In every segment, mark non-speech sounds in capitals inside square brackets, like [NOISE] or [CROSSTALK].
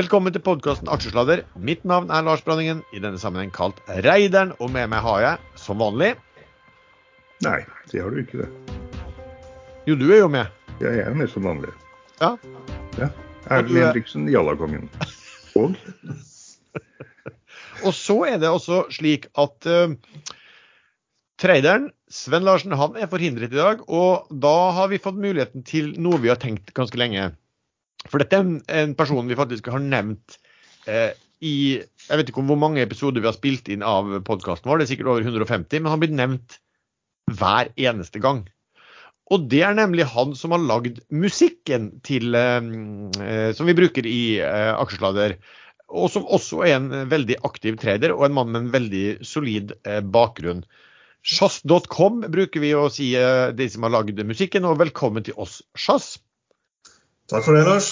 Velkommen til podkasten Aksjesladder. Mitt navn er Lars Branningen, i denne sammenheng kalt Reideren. Og med meg har jeg, som vanlig Nei, det har du ikke, det. Jo, du er jo med. Ja, jeg er med som vanlig. Ja. Ja. Erlend er- Henriksen, Jallakongen. Og [LAUGHS] Og så er det også slik at uh, traderen Sven Larsen han er forhindret i dag. Og da har vi fått muligheten til noe vi har tenkt ganske lenge. For dette er en, person vi faktisk har nevnt eh, i Jeg vet ikke om hvor mange episoder vi har spilt inn av podkasten vår, det er sikkert over 150, men han blir nevnt hver eneste gang. Og det er nemlig han som har lagd musikken til, eh, eh, som vi bruker i eh, Aksjesladder. Og som også er en veldig aktiv trader og en mann med en veldig solid eh, bakgrunn. Sjass.com bruker vi å si eh, de som har lagd musikken, og velkommen til oss, Sjass. Takk for det, Lars.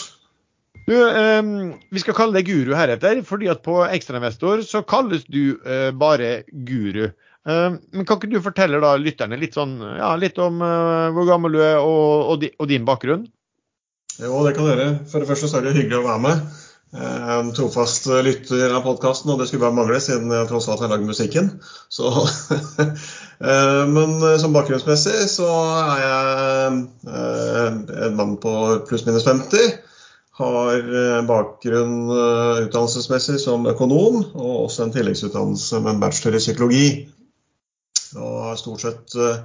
Du, eh, vi skal kalle deg guru heretter, fordi at på Ekstrainvestor så kalles du eh, bare guru. Eh, men kan ikke du fortelle da lytterne litt, sånn, ja, litt om eh, hvor gammel du er og, og, di, og din bakgrunn? Jo, det kan dere. For det første så er det hyggelig å være med. En trofast lytter av podkasten, og det skulle bare mangle siden jeg tross alt har lagd musikken. Så, [LAUGHS] men som bakgrunnsmessig så er jeg eh, en mann på pluss-minus 50. Har eh, bakgrunn eh, utdannelsesmessig som økonom, og også en tilleggsutdannelse med en bachelor i psykologi. Og har stort sett eh,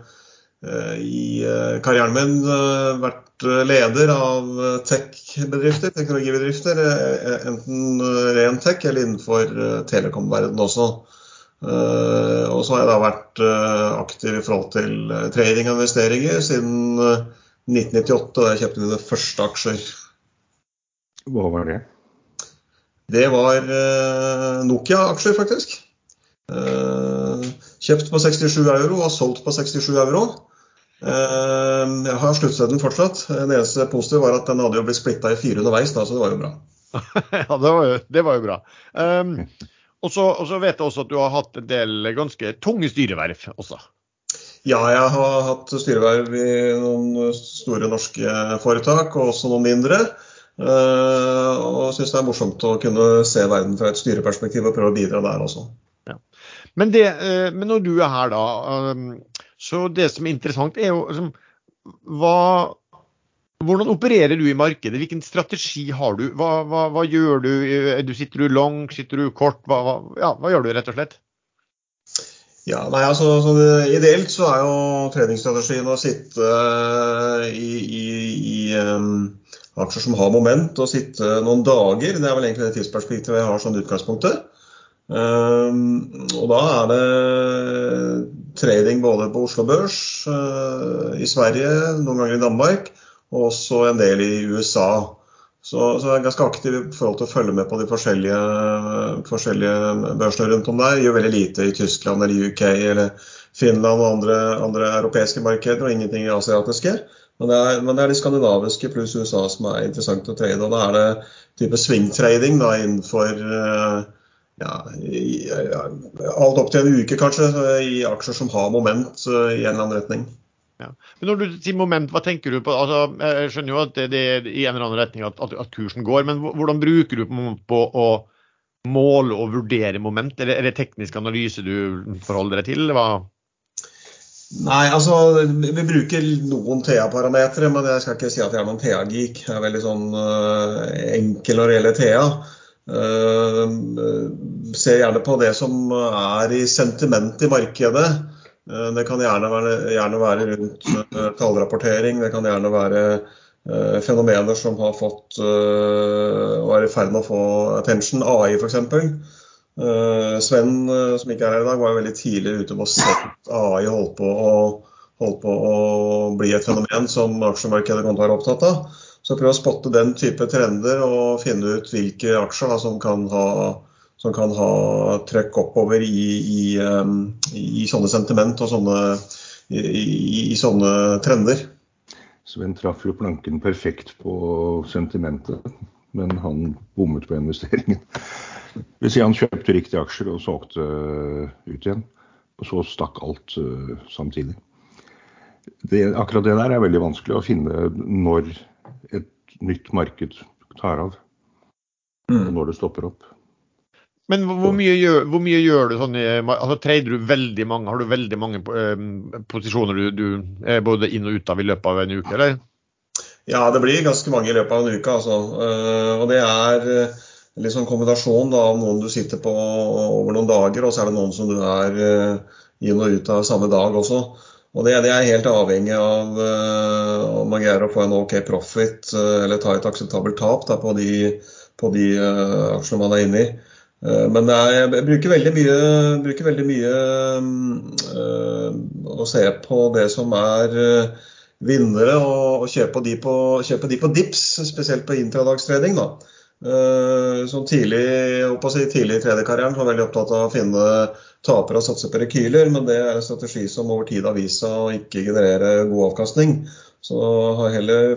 i eh, karrieren min eh, vært eh, leder av eh, tech-bedrifter, teknologibedrifter. eh, Enten eh, ren tech eller innenfor eh, telekom-verdenen også. Eh, Og så har jeg da vært eh, aktiv i forhold til eh, trading og investeringer siden eh, 1998, da jeg kjøpte mine første aksjer. hva var det? Det var Nokia-aksjer, faktisk. Kjøpt på 67 euro og solgt på 67 euro. Jeg har sluttstøtten fortsatt. Det eneste positive var at den hadde jo blitt splitta i fire underveis, da, så det var jo bra. [LAUGHS] ja, det var jo, det var jo bra. Um, og så vet jeg også at du har hatt en del ganske tunge styreverv også. Ja, jeg har hatt styreverv i noen store norske foretak, og også noen mindre. Eh, og syns det er morsomt å kunne se verden fra et styreperspektiv og prøve å bidra der også. Men, det, eh, men når du er her, da, um, så det som er interessant, er jo liksom, hva hvordan opererer du i markedet? Hvilken strategi har du? Hva, hva, hva gjør du? Eh, Du Sitter du long, sitter du kort? Hva, ja, hva gjør du rett og slett? Ja, nei, altså sånn, Ideelt så er jo treningsstrategien å sitte eh, i, i, i um, aksjer som har moment, og sitte noen dager. Det er vel egentlig det tidsperspektivet jeg har sånn utgangspunktet. Um, og da er det trading både på Oslo Børs, uh, i Sverige, noen ganger i Danmark, og også en del i USA. Så, så jeg er ganske aktiv i forhold til å følge med på de forskjellige, forskjellige børsene rundt om der. Gjør veldig lite i Tyskland eller UK eller Finland og andre, andre europeiske markeder, og ingenting i asiatiske. Men det, er, men det er de skandinaviske pluss USA som er interessant å trade. Og da er det type swing-trading da, innenfor eh, ja, i, ja, alt opp til en uke, kanskje, i aksjer som har moment eh, i en eller annen retning. Ja. Men når du sier moment, hva tenker du på? Altså, jeg skjønner jo at det, det er i en eller annen retning at, at, at kursen går, men hvordan bruker du på, på å måle og vurdere moment? Er det, er det teknisk analyse du forholder deg til? Hva? Nei, altså vi bruker noen TA-parametere, men jeg skal ikke si at jeg er noen TA-geek. Jeg er veldig sånn uh, enkel når det gjelder TA. Uh, ser gjerne på det som er i sentiment i markedet. Uh, det kan gjerne være, gjerne være rundt uh, tallrapportering, det kan gjerne være uh, fenomener som har fått uh, og er i ferd med å få attention, AI f.eks. Uh, Sven, uh, som ikke er her i dag, var jo veldig tidlig ute med å se at AI holdt på å, holdt på å bli et fenomen som aksjemarkedet kom til å være opptatt av. Så prøv å spotte den type trender og finne ut hvilke aksjer da, som kan ha, som kan ha trøkk oppover i, i, i sånne sentiment og sånne, i, i, i sånne trender. Sven traff jo planken perfekt på sentimentet, men han bommet på investeringen. Det vil si han kjøpte riktige aksjer og solgte ut igjen. Og så stakk alt uh, samtidig. Det, akkurat det der er veldig vanskelig å finne når et nytt marked tar av. og når det stopper opp. Men hvor mye, gjør, hvor mye gjør du sånn altså Trader du veldig mange, har du veldig mange eh, posisjoner du, du er både inn og ut av i løpet av en uke, eller? Ja, det blir ganske mange i løpet av en uke. Altså. Eh, og det er eh, litt sånn kombinasjon da, av noen du sitter på over noen dager, og så er det noen som du er eh, inn og ut av samme dag også. Og det, det er helt avhengig av uh, om man greier å få en OK profit uh, eller ta et akseptabelt tap da, på de, på de uh, aksjene man er inne i. Men er, jeg bruker veldig mye, bruker veldig mye å se på det som er vinnere, og, og kjøpe, de på, kjøpe, de på, dips, spesielt på intradagstrening. da. Sånn tidlig, si, tidlig i tredjekarrieren var veldig opptatt av å finne tapere og satse på rekyler, men det er en strategi som over tid har vist seg å ikke generere god avkastning. Så har jeg heller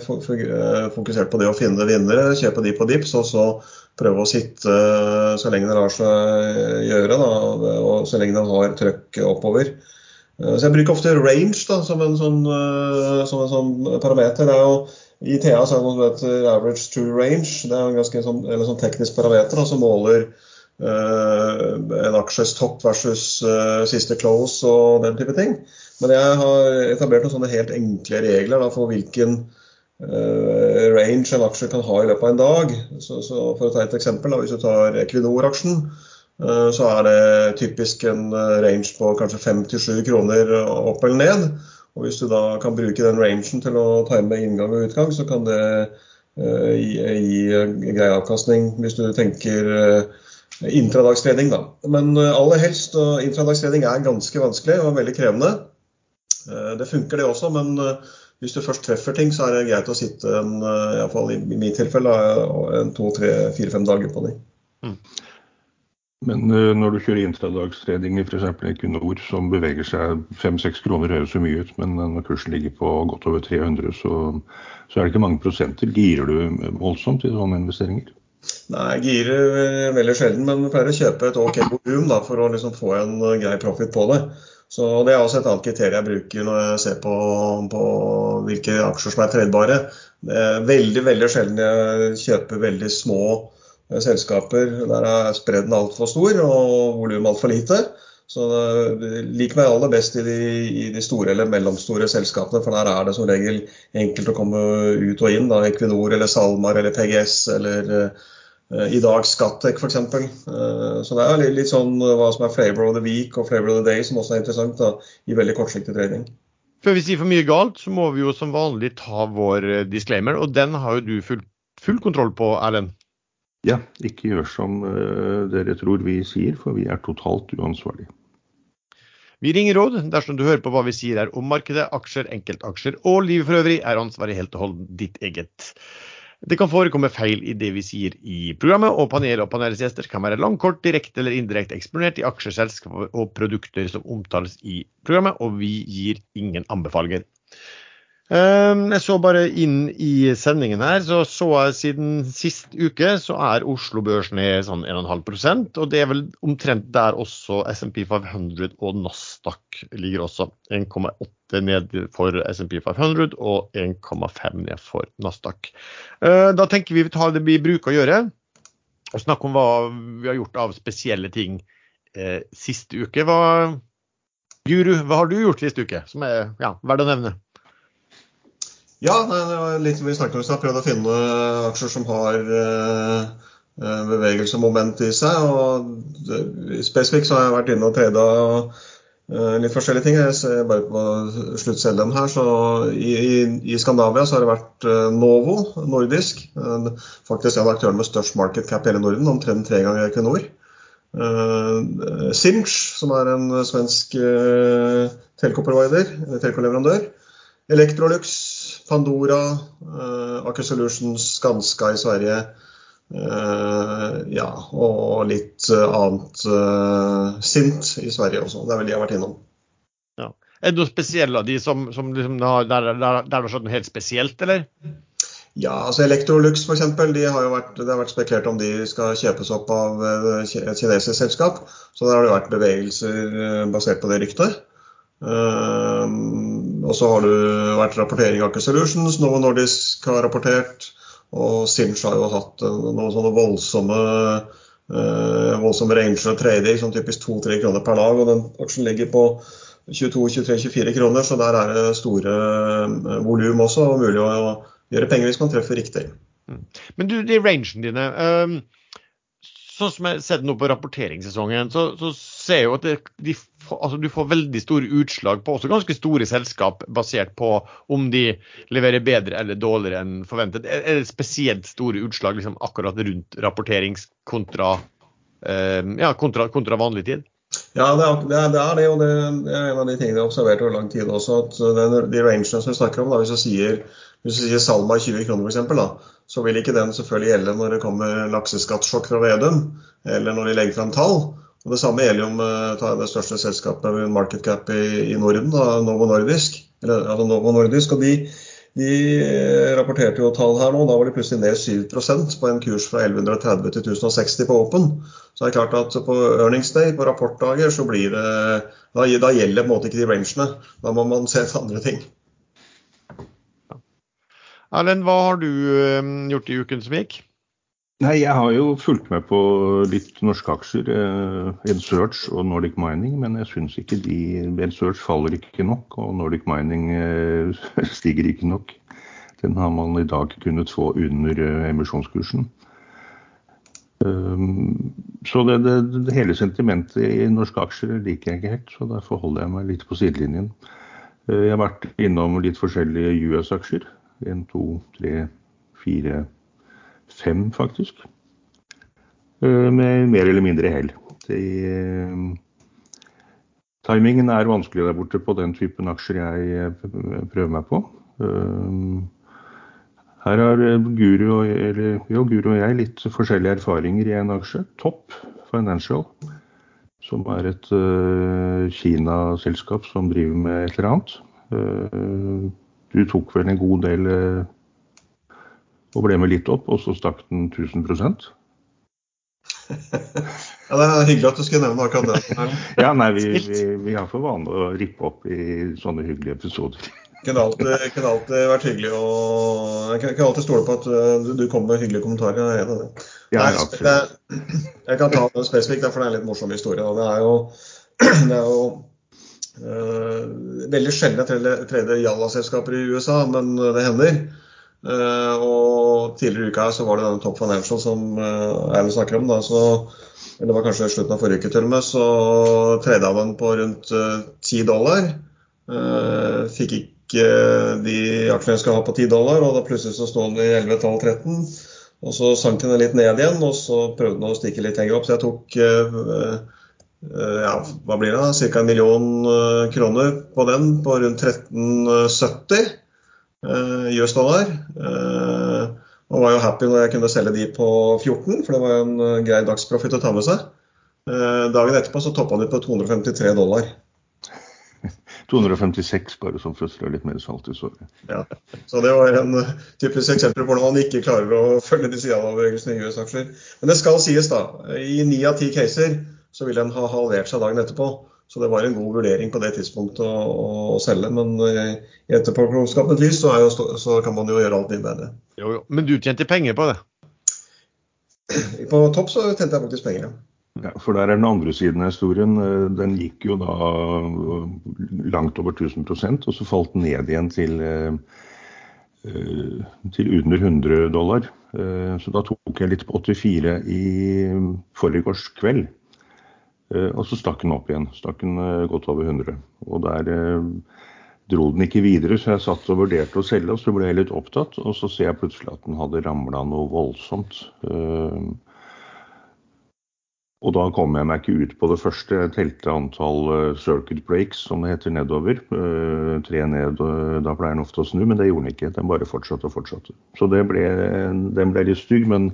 fokusert på det å finne vinnere, kjøpe de på dips, og så prøve å sitte så lenge det lar seg gjøre, da, og så lenge den har trøkk oppover. Så Jeg bruker ofte range da, som en sånn, som en sånn parameter. Det er jo, I TA så er det noe som heter average to range. Det er en ganske sånn, sånn teknisk parameter da, som måler uh, en aksjes topp versus uh, siste close og den type ting. Men jeg har etablert noen sånne helt enkle regler da, for hvilken range en aksje kan ha i løpet av en dag. Så, så For å ta et eksempel, da, hvis du tar Equinor-aksjen, uh, så er det typisk en range på kanskje 5-7 kroner opp eller ned. Og Hvis du da kan bruke den rangen til å time inngang og utgang, så kan det gi, gi grei avkastning. Hvis du tenker intradagstrening, da. Men eh, aller helst, og intradagstrening er ganske vanskelig og veldig krevende. Eh, det funker det også, men eh, hvis du først treffer ting, så er det greit å sitte en, i, fall i mitt tilfelle en to, tre, fire, fem dager på dem. Mm. Men når du kjører intradagstrening i f.eks. Equinor som beveger seg 5-6 kroner, høres så mye ut, men når kursen ligger på godt over 300, så, så er det ikke mange prosenter. Girer du voldsomt i sånne investeringer? Nei, girer veldig sjelden, men pleier å kjøpe et OK volum for å liksom få en eh, grei profit på det. Så Det er også et annet kriterium jeg bruker når jeg ser på, på hvilke aksjer som er er veldig veldig sjelden jeg kjøper veldig små eh, selskaper der er spredden altfor stor og volumet altfor lite. Så det liker meg aller best i de, i de, store eller mellomstore selskapene, for der er det som regel enkelt å komme ut og inn. Da. Equinor eller SalMar eller PGS eller uh, i dag Skattek f.eks. Uh, så det er litt, sånn uh, hva som er flavor of the week og flavor of the day, som også er interessant da, i veldig kortsiktig trading. Før vi sier for mye galt, så må vi jo som vanlig ta vår disclaimer, og den har jo du full, full kontroll på, Erlend? Ja, ikke gjør som dere tror vi sier, for vi er totalt uansvarlige. Vi ringer råd dersom du hører på hva vi sier her om markedet, aksjer, enkeltaksjer og livet for øvrig, er ansvaret helt og holdent ditt eget. Det kan forekomme feil i det vi sier i programmet, og panelet og panelets gjester kan være langkort, direkte eller indirekte eksponert i aksjer, selskaper og produkter som omtales i programmet, og vi gir ingen anbefalinger. Ehm, jeg så bare inn i sendingen her, så så jeg siden sist uke så er Oslo Børs ned sånn 1,5% og det er vel omtrent der også SMP 500 og Nasdaq ligger også. 1,8 ned for SMP 500 og 1,5 ned for Nasdaq. Ehm, da tenker vi vi tar det vi bruker å gjøre, og snakke om hva vi har gjort av spesielle ting eh, siste uke. Hva, Guru, hva har du gjort siste uke som er ja, verdt å nevne? Ja, det var litt vi snakket om i stad. Prøvd å finne aksjer som har eh, eh, bevegelse og moment i seg. og Spesifikt så har jeg vært inne og trada eh, litt forskjellige ting. Jeg ser bare på sluttcellen her. så i, i, i, Skandavia så har det vært Novo, nordisk. Faktisk en av aktørene med størst market cap i hele Norden, omtrent tre ganger Equinor. Sinch, som er en svensk telkoprovider, eller telkoleverandør. Electrolux, Pandora, uh, Aker Solutions, Skanska i Sverige. Uh, ja, og litt uh, annet uh, Sint i Sverige også. Det er vel de jeg har vært innom. Ja. Er det noe spesielt av de som, som liksom, der, der, der, det har skjedd noe helt spesielt, eller? Ja, altså Electrolux f.eks. De har vært, det har vært spekulert om de skal kjøpes opp av et kinesisk selskap. Så der har det vært bevegelser basert på det ryktet. Uh, og så har det vært rapportering av Aker Solutions, Novo Nordisk har rapportert. Og Sinch har jo hatt noen sånne voldsomme uh, voldsomme range og trading, sånn typisk 2-3 kroner per dag. Og den aksjen ligger på 22-23-24 kroner, så der er det store uh, volum også, og mulig å gjøre penger hvis man treffer riktig. Mm. Men du, de rangene dine um, Sånn som jeg har sett nå på rapporteringssesongen, så, så ser jeg jo at det, de, altså du får veldig store utslag på også ganske store selskap, basert på om de leverer bedre eller dårligere enn forventet. Er det spesielt store utslag liksom, akkurat rundt rapporterings kontra, eh, ja, kontra, kontra vanlig tid? Ja, det er, det er, det og det er en av de tingene jeg har observert over lang tid også. at den, De rangene som vi snakker om, da, hvis du sier hvis du sier Salma 20 kroner f.eks., så vil ikke den selvfølgelig gjelde når det kommer lakseskattsjokk fra Vedum, eller når de legger fram tall. Og Det samme gjelder jo om det største selskapet med market cap i, i Norden, da, Novo Nordisk. Eller, altså Novo Nordisk og de, de, rapporterte jo tall her nå. Da var de plutselig ned 7 på en kurs fra 1130 til 1060 på Åpen. Så det er klart at på earnings day, på rapportdager, så blir det Da, da gjelder på en måte ikke de rangene. Da må man se etter andre ting. Erlend, hva har du ehm, gjort i uken som gikk? Nei, Jeg har jo fulgt med på litt norske aksjer, eh, Ensearch og Nordic Mining. Men jeg syns ikke de Ensearch faller ikke nok, og Nordic Mining eh, [LAUGHS] stiger ikke nok. Den har man i dag kunnet få under eh, emisjonskursen. Um, så det, det, det, hele sentimentet i norske aksjer liker jeg ikke helt, så derfor holder jeg meg litt på sidelinjen. Jeg har vært innom litt forskjellige US-aksjer. En, to, tre, fire, fem, faktisk. Eh, med mer eller mindre hell. Eh, timingen er vanskelig der borte på den typen aksjer jeg eh, prøver meg på. Her har Guru og, eller, jo, Guru og jeg litt forskjellige erfaringer i en aksje. Topp Financial, som er et uh, Kina-selskap som driver med et eller annet. Uh, du tok vel en god del eh, og ble med litt opp, og så stakk den 1000 [LAUGHS] Ja, Det er hyggelig at du skulle nevne akkurat det. [LAUGHS] ja, nei, vi, vi, vi, har for vane å rippe opp i sånne hyggelige episoder. kunne alltid, kunne alltid vært hyggelig å Jeg kan alltid stole på at du, du kommer med hyggelige kommentarer. Jeg, det. Ja, jeg kan ta det spesifikt, for det er en litt morsom historie. Det er jo, [CLEARS THROAT] det er jo veldig sjelden jeg treder Jalla-selskaper i USA, men det hender. Uh, og Tidligere i uka så var det denne Top Financial som uh, Erlend snakker om. Da, så, det var kanskje slutten av forrige uke til og med. Så trada den på rundt ti dollar. fikk ikke de aksjene jeg skal ha på 10 dollar, og da plutselig så sto den i 11-12-13. Og så sank den litt ned igjen, og så prøvde den å stikke litt lenger opp. Så jeg tok Eh, ja, hva blir det da? Ca. en million eh, kroner på den på rundt 1370 eh, US dollar. Og var jo happy når jeg kunne selge de på 14, for det var en grei dagsprofitt å ta med seg. Dagen etterpå så toppa de på 253 dollar. [LAUGHS] 256, bare sånn for å strø litt mer salt i såret. Ja, så det var en typisk eksempel på hvordan man ikke klarer å [LAUGHS] følge de sialabevegelsene i US-aksjer. Men det skal sies, da. I ni av ti caser så ville den ha halvert seg dagen etterpå. Så det var en god vurdering på det tidspunktet å, å selge. Men eh, i etterpåklokskapens lys så, jo, så, kan man jo gjøre alt mye bedre. Jo, jo. Men du tjente penger på det? [CLEARS THROAT] På topp så tjente jeg faktisk penger, ja. Ja, for der er den andre siden av historien. Eh, den gikk jo da eh, langt over 1000% og så falt den ned igjen til, til under 100 dollar. Så da tok jeg litt på 84 i forrige års kveld. Eh, og så stakk den opp igjen. Stakk den eh, godt over 100. Og der eh, dro den ikke videre, så jeg satt og vurderte å selge, og så ble jeg litt opptatt. Og så ser jeg plutselig at den hadde ramla noe voldsomt. Og da kom jeg meg ikke ut på det første. Jeg telte antall circuit breaks, som det heter, nedover. Tre ned, da pleier den ofte å snu, men det gjorde den ikke. Den bare fortsatte og fortsatte. Så ble, den ble litt stygg. men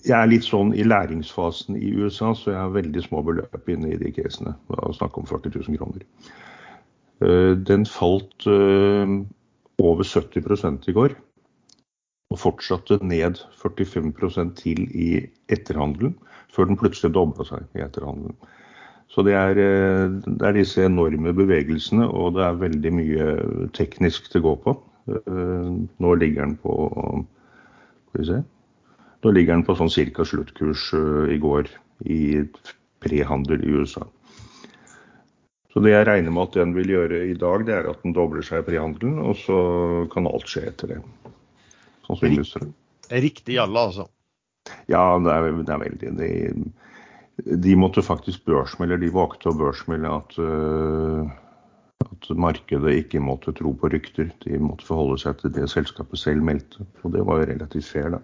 jeg er litt sånn i læringsfasen i USA, så jeg har veldig små beløp inne i de casene. Snakk om 40 000 kroner. Eh, den falt eh, over 70 i går. Og fortsatte ned 45% til i etterhandelen, før den plutselig dobla seg i etterhandelen. Så det er, eh, det er, disse enorme bevegelsene, og det er veldig mye teknisk til å gå på. Nå ligger den på Skal vi se. Da ligger den på sånn ca. sluttkurs uh, i går i prehandel i USA. Så det jeg regner med at den vil gjøre i dag, det er at den dobler seg i prehandelen, og så kan alt skje etter det. Sannsynligvis. Riktig jalla, altså? Ja, det er, det er veldig de, de, måtte faktisk børsmelde, de valgte å børsmelde at, uh, at markedet ikke måtte tro på rykter. De måtte forholde seg til det selskapet selv meldte. Og det var jo relativt fair, da.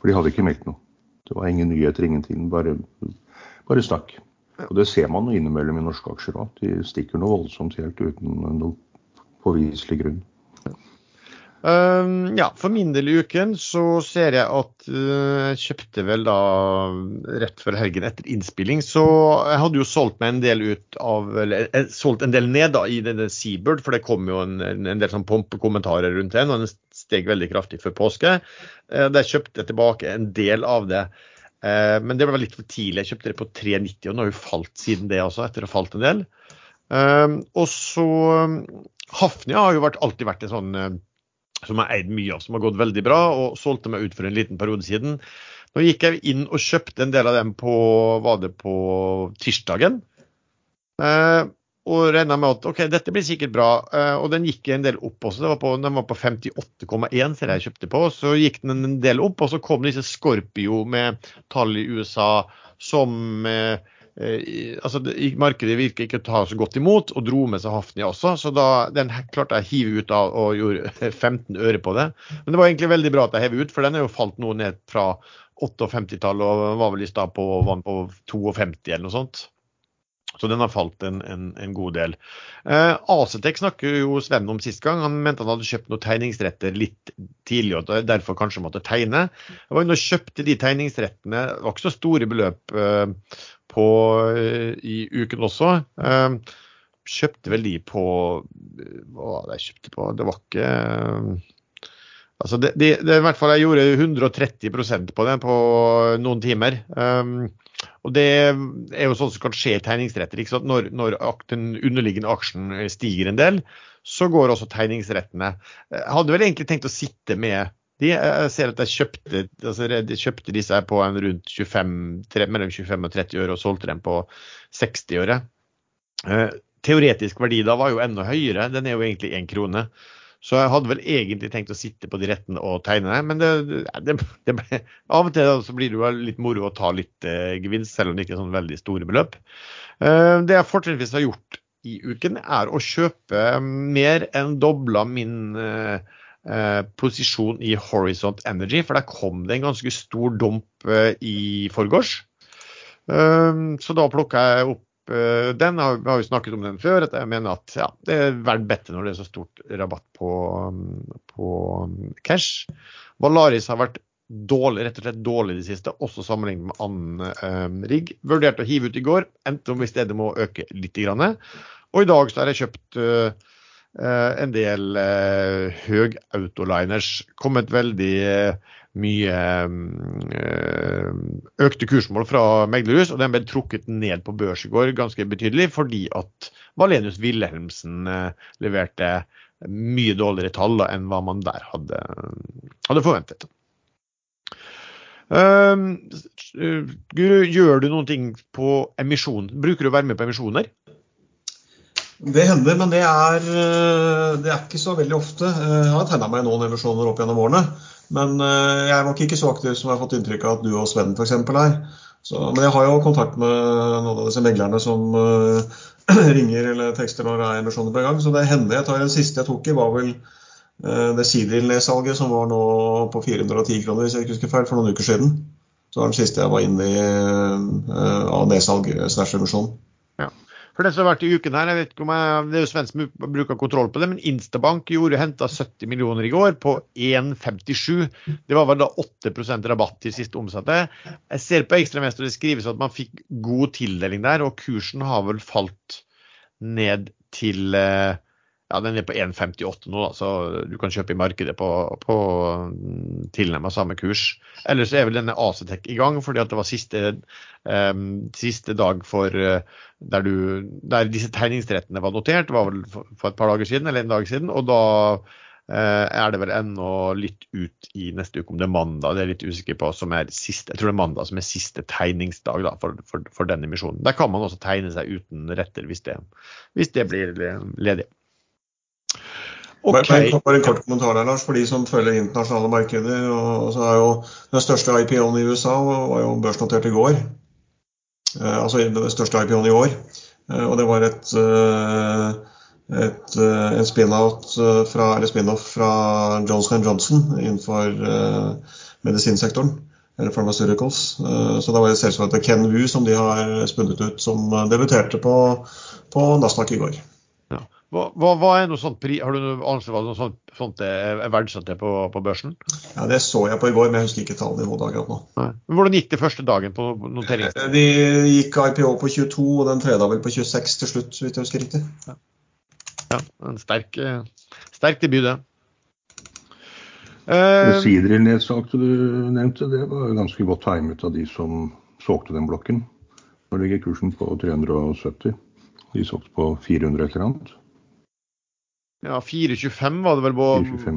For de hadde ikke meldt noe. Det var ingen nyheter, ingenting. Bare, bare snakk. Og det ser man innimellom i norske aksjer òg. De stikker noe voldsomt helt uten noe påviselig grunn. Um, ja, for min del i uken så ser jeg at uh, jeg kjøpte vel da rett før helgen etter innspilling, så jeg hadde jo solgt meg en del ut av Eller jeg solgt en del ned da i denne Seabird, for det kom jo en, en del sånn pompekommentarer rundt den, og den steg veldig kraftig før påske. Uh, der kjøpte jeg tilbake en del av det. Uh, men det var litt for tidlig. Jeg kjøpte det på 3,90, og nå har jo falt siden det også, etter å ha falt en del. og så Hafnia har jo vært, alltid vært en sånn som jeg eide mye av, som har gått veldig bra, og solgte meg ut for en liten periode siden. Nå gikk jeg inn og kjøpte en del av dem på, var det på tirsdagen. Eh, og regna med at ok, dette blir sikkert bra. Eh, og den gikk en del opp også. Var på, den var på 58,1 ser jeg kjøpte på. Så gikk den en del opp, og så kom disse Scorpio med tall i USA som eh, Eh, altså, Markedet virker ikke å ta så godt imot, og dro med seg Hafnia også. Så da, den klarte jeg å hive ut av og gjorde [LAUGHS] 15 øre på det. Men det var egentlig veldig bra at jeg hev ut, for den er jo falt noe ned fra 58-tallet og var vel i stad på, på 52 eller noe sånt. Så den har falt en, en, en god del. Eh, Acetec snakker jo Sven om sist gang. Han mente han hadde kjøpt noen tegningsretter litt tidlig og derfor kanskje måtte tegne. Jeg kjøpte de tegningsrettene. Det var ikke så store beløp. Eh, på eh, i uken også. Eh, kjøpte vel de på Hva var det jeg kjøpte på? Det var ikke Altså det, det, det, i hvert fall Jeg gjorde 130% på den på noen timer. Um, og Det er jo sånn som kan skje i tegningsretter. Når, når den underliggende aksjen stiger en del, så går også tegningsrettene. Jeg hadde vel egentlig tenkt å sitte med de, jeg ser at jeg kjøpte, altså de kjøpte disse på rundt 25, mellom 25 og 30 øre og solgte dem på 60 øre. Eh, teoretisk verdi da var jo enda høyere, den er jo egentlig én krone. Så jeg hadde vel egentlig tenkt å sitte på de rettene og tegne, men det, det, det av og til så blir det jo litt moro å ta litt eh, gevinst, selv om det ikke er sånn veldig store beløp. Eh, det jeg fortrinnsvis har gjort i uken, er å kjøpe mer enn dobla min eh, Eh, posisjon i Horizont Energy, for der kom det en ganske stor dump eh, i forgårs. Um, så da plukka jeg opp eh, den. Vi har jo snakket om den før. at Jeg mener at ja, det er verdt bettet når det er så stort rabatt på, på cash. Valaris har vært dårlig, rett og slett dårlig i det siste, også sammenlignet med annen um, rigg. Vurderte å hive ut i går, endte om i stedet må øke litt. Og i dag så har jeg kjøpt Eh, en del eh, høg autoliners. Kommet veldig uh, mye uh, økte kursmål fra meglerhus, og den ble trukket ned på børs i går ganske betydelig fordi at Valenius Wilhelmsen leverte mye dårligere tall enn hva man der hadde, hadde forventet. Guru, gjør du noen ting på emisjon? Bruker du å være med på emisjoner? Det hender, men det er, eh, det er, ikke så veldig ofte. Eh, jeg har tegna meg noen emisjoner opp gjennom årene. Men eh, jeg er nok ikke så aktiv som jeg har fått inntrykk av at du og Sven f.eks. er. Så, men jeg har jo kontakt med noen av disse meglerne som uh, [CLEARS THROAT] ringer eller tekster når det er emisjoner på gang. Så det hender jeg tar den siste jeg tok i, var vel uh, det Sidil-nedsalget som var nå på 410 kroner, hvis jeg ikke husker feil, for noen uker siden. Så var den siste jeg var inne i uh, av nedsalg slash emisjon. For det som har vært i uken her, jeg vet ikke om jeg, Det er jo Sven som bruker kontroll på det, men Instabank gjorde henta 70 millioner i går på 1,57. Det var vel da 8% rabatt til siste omsatte. Jeg ser på Ekstramester det skrives at man fikk god tildeling der, og kursen har vel falt ned til eh, ja, den er på 1,58 nå, da, så du kan kjøpe i markedet på, på tilnærmet samme kurs. Ellers er vel denne Acetec i gang, fordi det var siste, um, siste dag for uh, der, du, der, disse tegningsrettene var notert. Det var vel for, for, et par dager siden, eller en dag siden. Og da er det vel ennå litt ut i neste uke, om det er mandag, det er jeg litt usikker på, som er siste, jeg tror det er mandag som er siste tegningsdag da, for, for, for den emisjonen. Der kan man også tegne seg uten retter hvis det, hvis det blir ledig. Okay. Bare en kort kommentar der, Lars, for de som følger internasjonale markeder. og så er jo Den største IPO-en i USA var jo børsnotert i går. Eh, altså den største IPO-en i år. Eh, og det var et, eh, et en spin-off fra, spin fra Johnson Johnson innenfor medisinsektoren. Eller Pharmaceuticals. Så det var et selskapet Ken Wu som de har spunnet ut, som debuterte på, på Nasdaq i går. Hva, hva, er noe sånt, Har du noe anelse hva noe sånt, sånt er verdsatt på, på, børsen? Ja, Det så jeg på i går, men jeg husker ikke tallene i hodet akkurat nå. Nei. Hvordan gikk det første dagen på noteringen? Eh, de gikk IPO på 22, og den tredje vel på 26 til slutt, hvis jeg husker riktig. Ja, ja en sterk, eh, sterk debut, det. Uh, Sidril-nedsalget du nevnte, det var ganske godt timet av de som solgte den blokken. Nå ligger kursen på 370. De solgte på 400 et eller annet. Ja, 4,25 var det vel på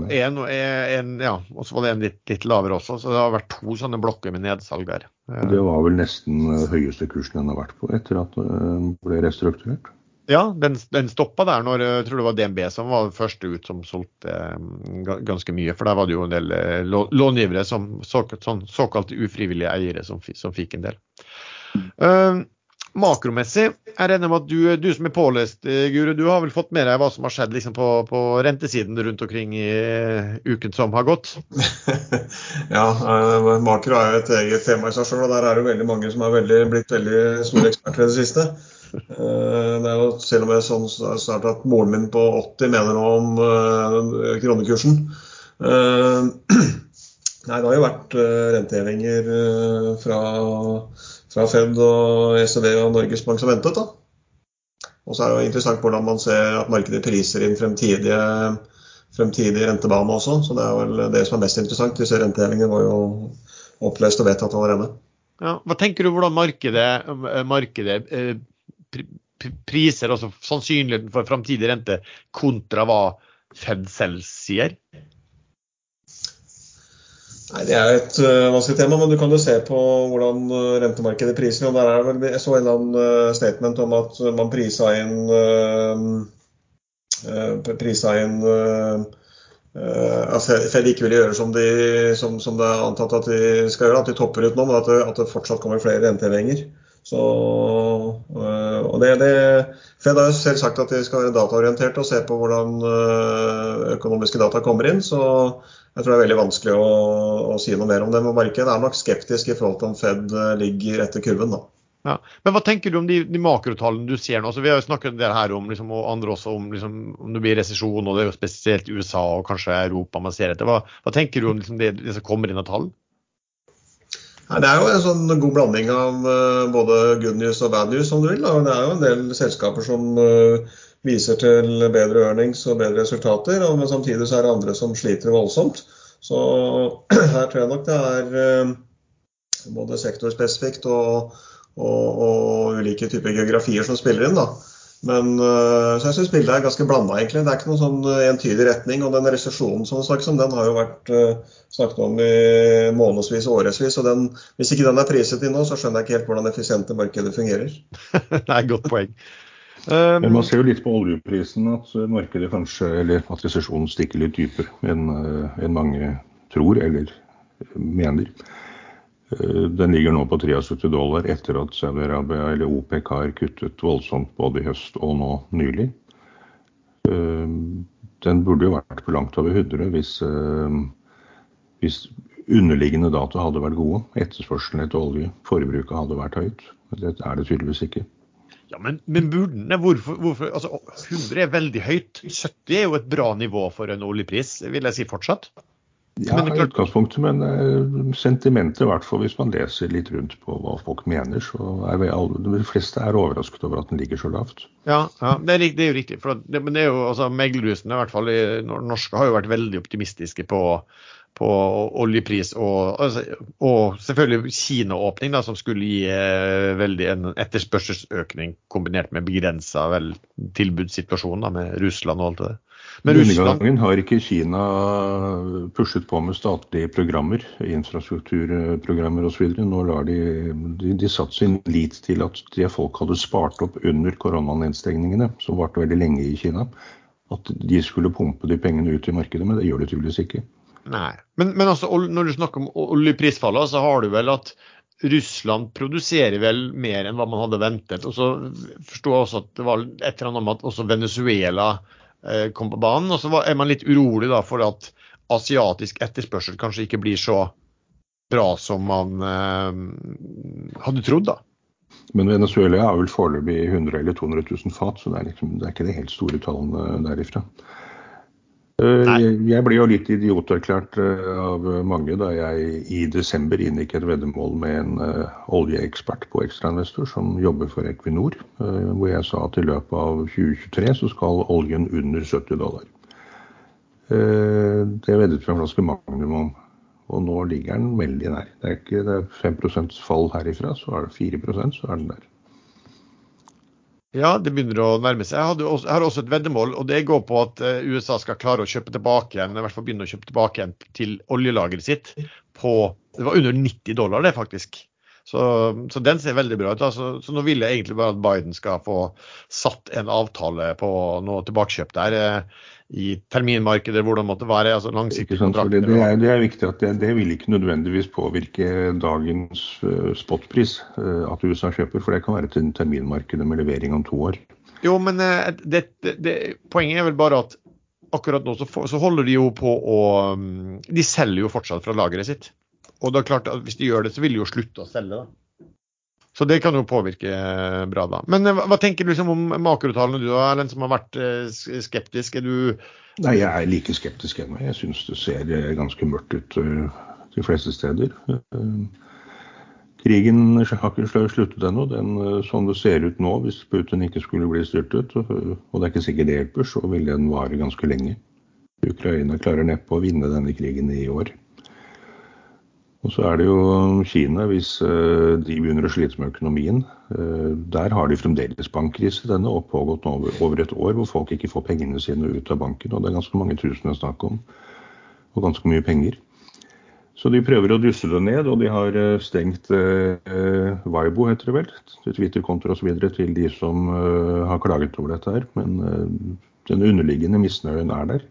én, ja, og så var det en litt, litt, lavere også. Så det har vært to sånne blokker med nedsalg der. Det var vel nesten eh, høyeste kursen den har vært på etter at den ble restrukturert? Ja, den, den stoppa der når jeg tror det var DNB som var første ut som solgte ganske mye. For der var det jo en del eh, långivere, som sånn, såkalte ufrivillige eiere, som, som fikk en del. Uh, makromessig, jeg regner med at du, du som er pålest, eh, Guru, du har vel fått med deg hva som har skjedd liksom, på, på, rentesiden rundt omkring i uh, uken som har gått? [LAUGHS] ja, uh, makro er jo et eget tema i seg sjøl, og der er det veldig mange som har blitt veldig store eksperter i det siste. Det er jo selv om jeg sånn snart at moren min på 80 mener noe om kronekursen. [CLEARS THROAT] nei, det har jo vært rentehevinger fra fra Fed og ECB og Norges Bank som ventet. da. Og så er det jo interessant hvordan man ser at markedet priser inn fremtidige, fremtidige rentebane også. Så det er vel det som er mest interessant. Disse rentehevingene var jo oppløst og vedtatt allerede. Ja, hva tenker du hvordan markedet, markedet eh, priser altså sannsynligheten for framtidig rente kontra hva Fed selv sier? Nei, Det er et uh, vanskelig tema, men du kan jo se på hvordan uh, rentemarkedet priser. og der er vel, Jeg så en eller annen uh, statement om at man prisa inn, prisa inn at Fed ikke vil gjøre som, de, som, som, det er antatt at de skal gjøre, at de topper ut nå, men at det, at det fortsatt kommer flere rentehevinger. Så, og det, det, Fed har jo selv sagt at de skal være dataorienterte og se på hvordan økonomiske data kommer inn. så jeg tror det er veldig vanskelig å, å si noe mer om det. Men markedet er nok skeptisk i forhold til om Fed eh, ligger etter kurven. da. Ja. Men hva tenker du om de, de makrotallene du ser nå? Altså, vi har jo snakket del her om, liksom, og andre også om, liksom, om det blir resesjon, og det er jo spesielt USA og kanskje Europa man ser etter. Hva, hva tenker du om liksom, det, det, som kommer inn av tall? Det er jo en sånn god blanding av uh, både good news og bad news, om du vil. Da. Det er jo en del selskaper som uh, viser til bedre earnings og bedre resultater, men samtidig så er det andre som sliter voldsomt. Så [CLEARS THROAT] her tror jeg nok det er eh, både sektorspesifikt og, og, og ulike typer geografier som spiller inn. da. Men eh, så jeg syns bildet er ganske blanda, egentlig. Det er ikke noen sånn entydig retning. Og den resesjonen som det snakkes om, den har jo vært uh, snakket om i månedsvis og årevis. Og den, hvis ikke den er priset inn nå, så skjønner jeg ikke helt hvordan effisiente markedet fungerer. [LAUGHS] det er et godt poeng. Um, Men man ser jo litt på oljeprisen at markedet kanskje, eller at resesjonen stikker litt dypere enn enn mange tror eller mener. Eh, den ligger nå på 73 dollar etter at Saudi-Arabia eller OPEC har kuttet voldsomt både i høst og nå nylig. Eh, den burde jo vært på langt over 100 hvis, hvis underliggende data hadde vært gode. Etterspørselen etter olje, forbruket hadde vært høyt. Det er det tydeligvis ikke. Ja, men, men burde hvorfor, hvorfor, altså 100 er veldig høyt. 70 er jo et bra nivå for en oljepris, vil jeg si fortsatt. Ja, i utgangspunktet, men uh, sentimentet, i hvert fall hvis man leser litt rundt på hva folk mener, så er vi alle, de fleste er overrasket over at den ligger så lavt. Ja, ja det, er, det, er, jo riktig. For det, men det er jo, altså, Meglerhusene, i hvert fall i norske, har jo vært veldig optimistiske på på oljepris og, altså, og selvfølgelig Kina-åpning, som skulle gi eh, veldig en etterspørselsøkning kombinert med begrensa tilbudssituasjon da, med Russland og alt det der. Men Denne Russland gangen har ikke Kina pushet på med statlige programmer, infrastrukturprogrammer osv. Nå lar de, de, de satt sin lit til at det folk hadde spart opp under koronanedstengningene, som varte veldig lenge i Kina, at de skulle pumpe de pengene ut i markedet, men det gjør de tydeligvis ikke. Nei. Men, men altså, når du snakker om oljeprisfallet, så har du vel at Russland produserer vel mer enn hva man hadde ventet. Og så forsto jeg også at det var et eller annet om at også Venezuela kom på banen. Og så er man litt urolig da for at asiatisk etterspørsel kanskje ikke blir så bra som man eh, hadde trodd, da. Men Venezuela er vel foreløpig 100 eller 200 000 fat, så det er, liksom, det er ikke de helt store tallene derifra. Eh, Nei. Jeg, ble jo litt idioterklært eh, av mange da jeg i desember inngikk et veddemål med en eh, oljeekspert på ekstrainvestor som jobber for Equinor, hvor jeg sa at i løpet av 2023 så skal oljen under 70 dollar. Det veddet vi en flaske Magnum om, og nå ligger den veldig nær. Det er ikke det er 5% fall herifra, så er det 4% så er den der. Ja, det begynner å nærme seg. Jeg, også, jeg har også et veddemål, og det går på at eh, USA skal klare å kjøpe tilbake igjen, i hvert fall begynne å kjøpe tilbake igjen til oljelageret sitt på Det var under 90 dollar, det, faktisk. Så, så den ser veldig bra ut. Altså, så nå vil jeg egentlig bare at Biden skal få satt en avtale på noe tilbakekjøp der. I terminmarkedet, hvor det måtte være. altså langsiktige kontrakter. det, er, det er viktig at det, det vil ikke nødvendigvis påvirke dagens eh, spotpris eh, at USA kjøper, for det kan være til terminmarkedet med levering om to år. Jo, men eh, det, det, det, poenget er vel bare at akkurat nå så, så holder de jo på å mm, De selger jo fortsatt fra lageret sitt. Og det er klart at hvis de gjør det, så vil de jo slutte å selge. da. Så det kan jo påvirke eh, bra, da. Men eh, hva, tenker du liksom om makrotallene, du har, Erlend, som har vært eh, skeptisk? Er du Nei, jeg er like skeptisk ennå. Jeg syns det ser ganske mørkt ut de fleste steder. Krigen har ikke sluttet ennå. Den, Sånn det ser ut nå, hvis Putin ikke skulle bli styrtet, og det er ikke sikkert det hjelper, så vil den vare ganske lenge. Ukraina klarer neppe å vinne denne krigen i år. Og så er det jo Kina, hvis eh, de begynner å slite med økonomien. eh, Der har de fremdeles bankkrise. Denne har pågått over, et år, hvor folk ikke får pengene sine ut av banken. Og det er ganske mange tusen det er snakk om. Og ganske mye penger. Så de prøver å dusse det ned, og de har eh, stengt eh, Vibo, heter det vel, Twitter-kontoer osv. til de som eh, har klaget over dette her. Men eh, den underliggende misnøyen er der.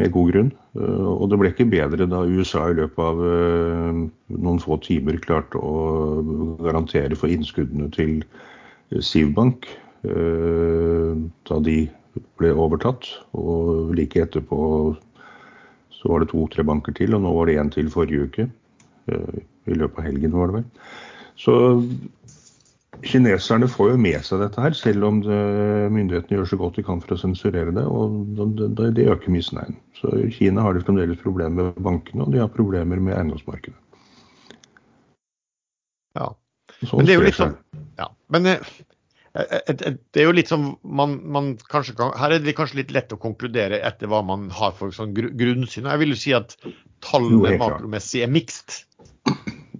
Med god grunn. Eh, Og det ble ikke bedre da USA i løpet av eh, noen få timer klarte å garantere for innskuddene til Sivbank eh, da de ble overtatt. Og like etterpå så var det to-tre banker til, og nå var det én til forrige uke. I løpet av helgen, var det vel. Så kineserne får jo med seg dette her, selv om det, myndighetene gjør så godt de kan for å sensurere det. Og det, det, øker misnøyen. Så i Kina har de fremdeles problemer med bankene, og de har problemer med eiendomsmarkedet. Ja. Sånn Men det er jo litt sånn ja. Men eh, eh, eh, det er jo litt som man, man kanskje kan Her er det kanskje litt lett å konkludere etter hva man har for sånn gru- grunnsyn. Jeg vil jo si at tallene makromessig er mixed.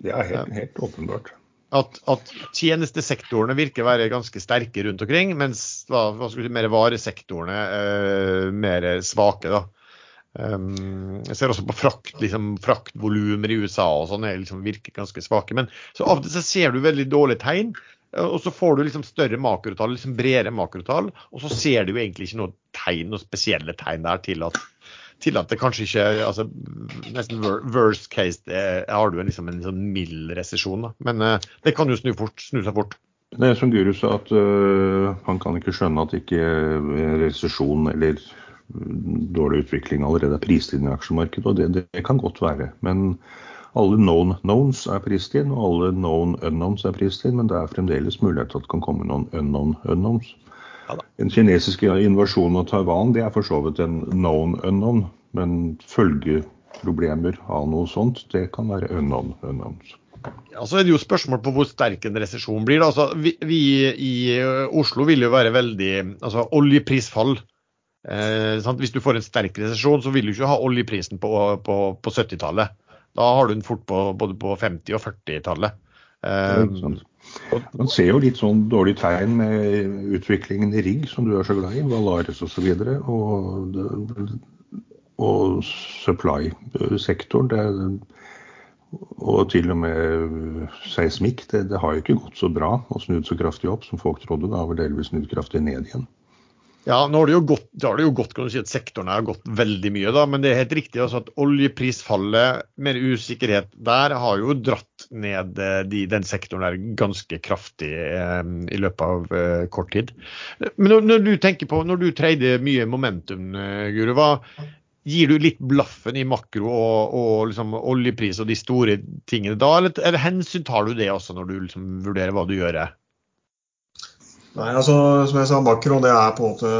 Det er helt, helt åpenbart. At, at tjenestesektorene virker å være ganske sterke rundt omkring, mens hva, skal vi si, mer varesektorene er mer svake. da. Um, jeg ser også på frakt, liksom, fraktvolumer i USA og sånn liksom virker ganske svake. Men så av og til så ser du veldig dårlige tegn, og så får du liksom større makrotall, liksom bredere makrotall, og så ser du jo egentlig ikke noe tegn, noen spesielle tegn der til at, til at det kanskje ikke altså Nesten worst case det har du liksom en sånn mild resesjon. Men uh, det kan jo snu, fort, snu seg fort. Det er som Guru sa, at uh, han kan ikke skjønne at ikke øh, resesjon eller øh, dårlig utvikling allerede er prisstigende i aksjemarkedet, og det, det kan godt være. Men alle known knowns er prisstigende, og alle known unknowns er prisstigende, men det er fremdeles mulighet til at det kan komme noen unknown unknowns. Ja kinesiske En kinesisk invasjon av Taiwan det er for så vidt en known unknown, men følgeproblemer av noe sånt, det kan være unknown unknowns. Ja, så er det jo spørsmål på hvor sterk en resesjon blir. Altså, vi, vi i Oslo vil jo være veldig altså Oljeprisfall. Eh, sant? Hvis du får en sterk resesjon, så vil du ikke ha oljeprisen på, på, på 70-tallet. Da har du den fort på både på 50- og 40-tallet. Det er Eh. Man ser jo litt sånn dårlig tegn med utviklingen i rigg, som du er så glad i, Valaris osv. Og, så og, og supply-sektoren. Og til og med seismikk. Det, det, har jo ikke gått så bra og snudd så kraftig opp som folk trodde. Det har vel delvis snudd kraftig ned igjen. Ja, nå har det jo gått, det det jo gått kan du si at sektoren har gått veldig mye, da, men det er helt riktig altså at oljeprisfallet, mer usikkerhet der, har jo dratt ned eh, de, den sektoren der ganske kraftig eh, i løpet av eh, kort tid. Men når, når, du tenker på, når du trader mye momentum, eh, Guru, hva, Gir du litt blaffen i makro og, og liksom oljepris og de store tingene da, eller, eller hensyn tar du det også når du liksom vurderer hva du gjør? Nei, altså som jeg sa, makro det er på en måte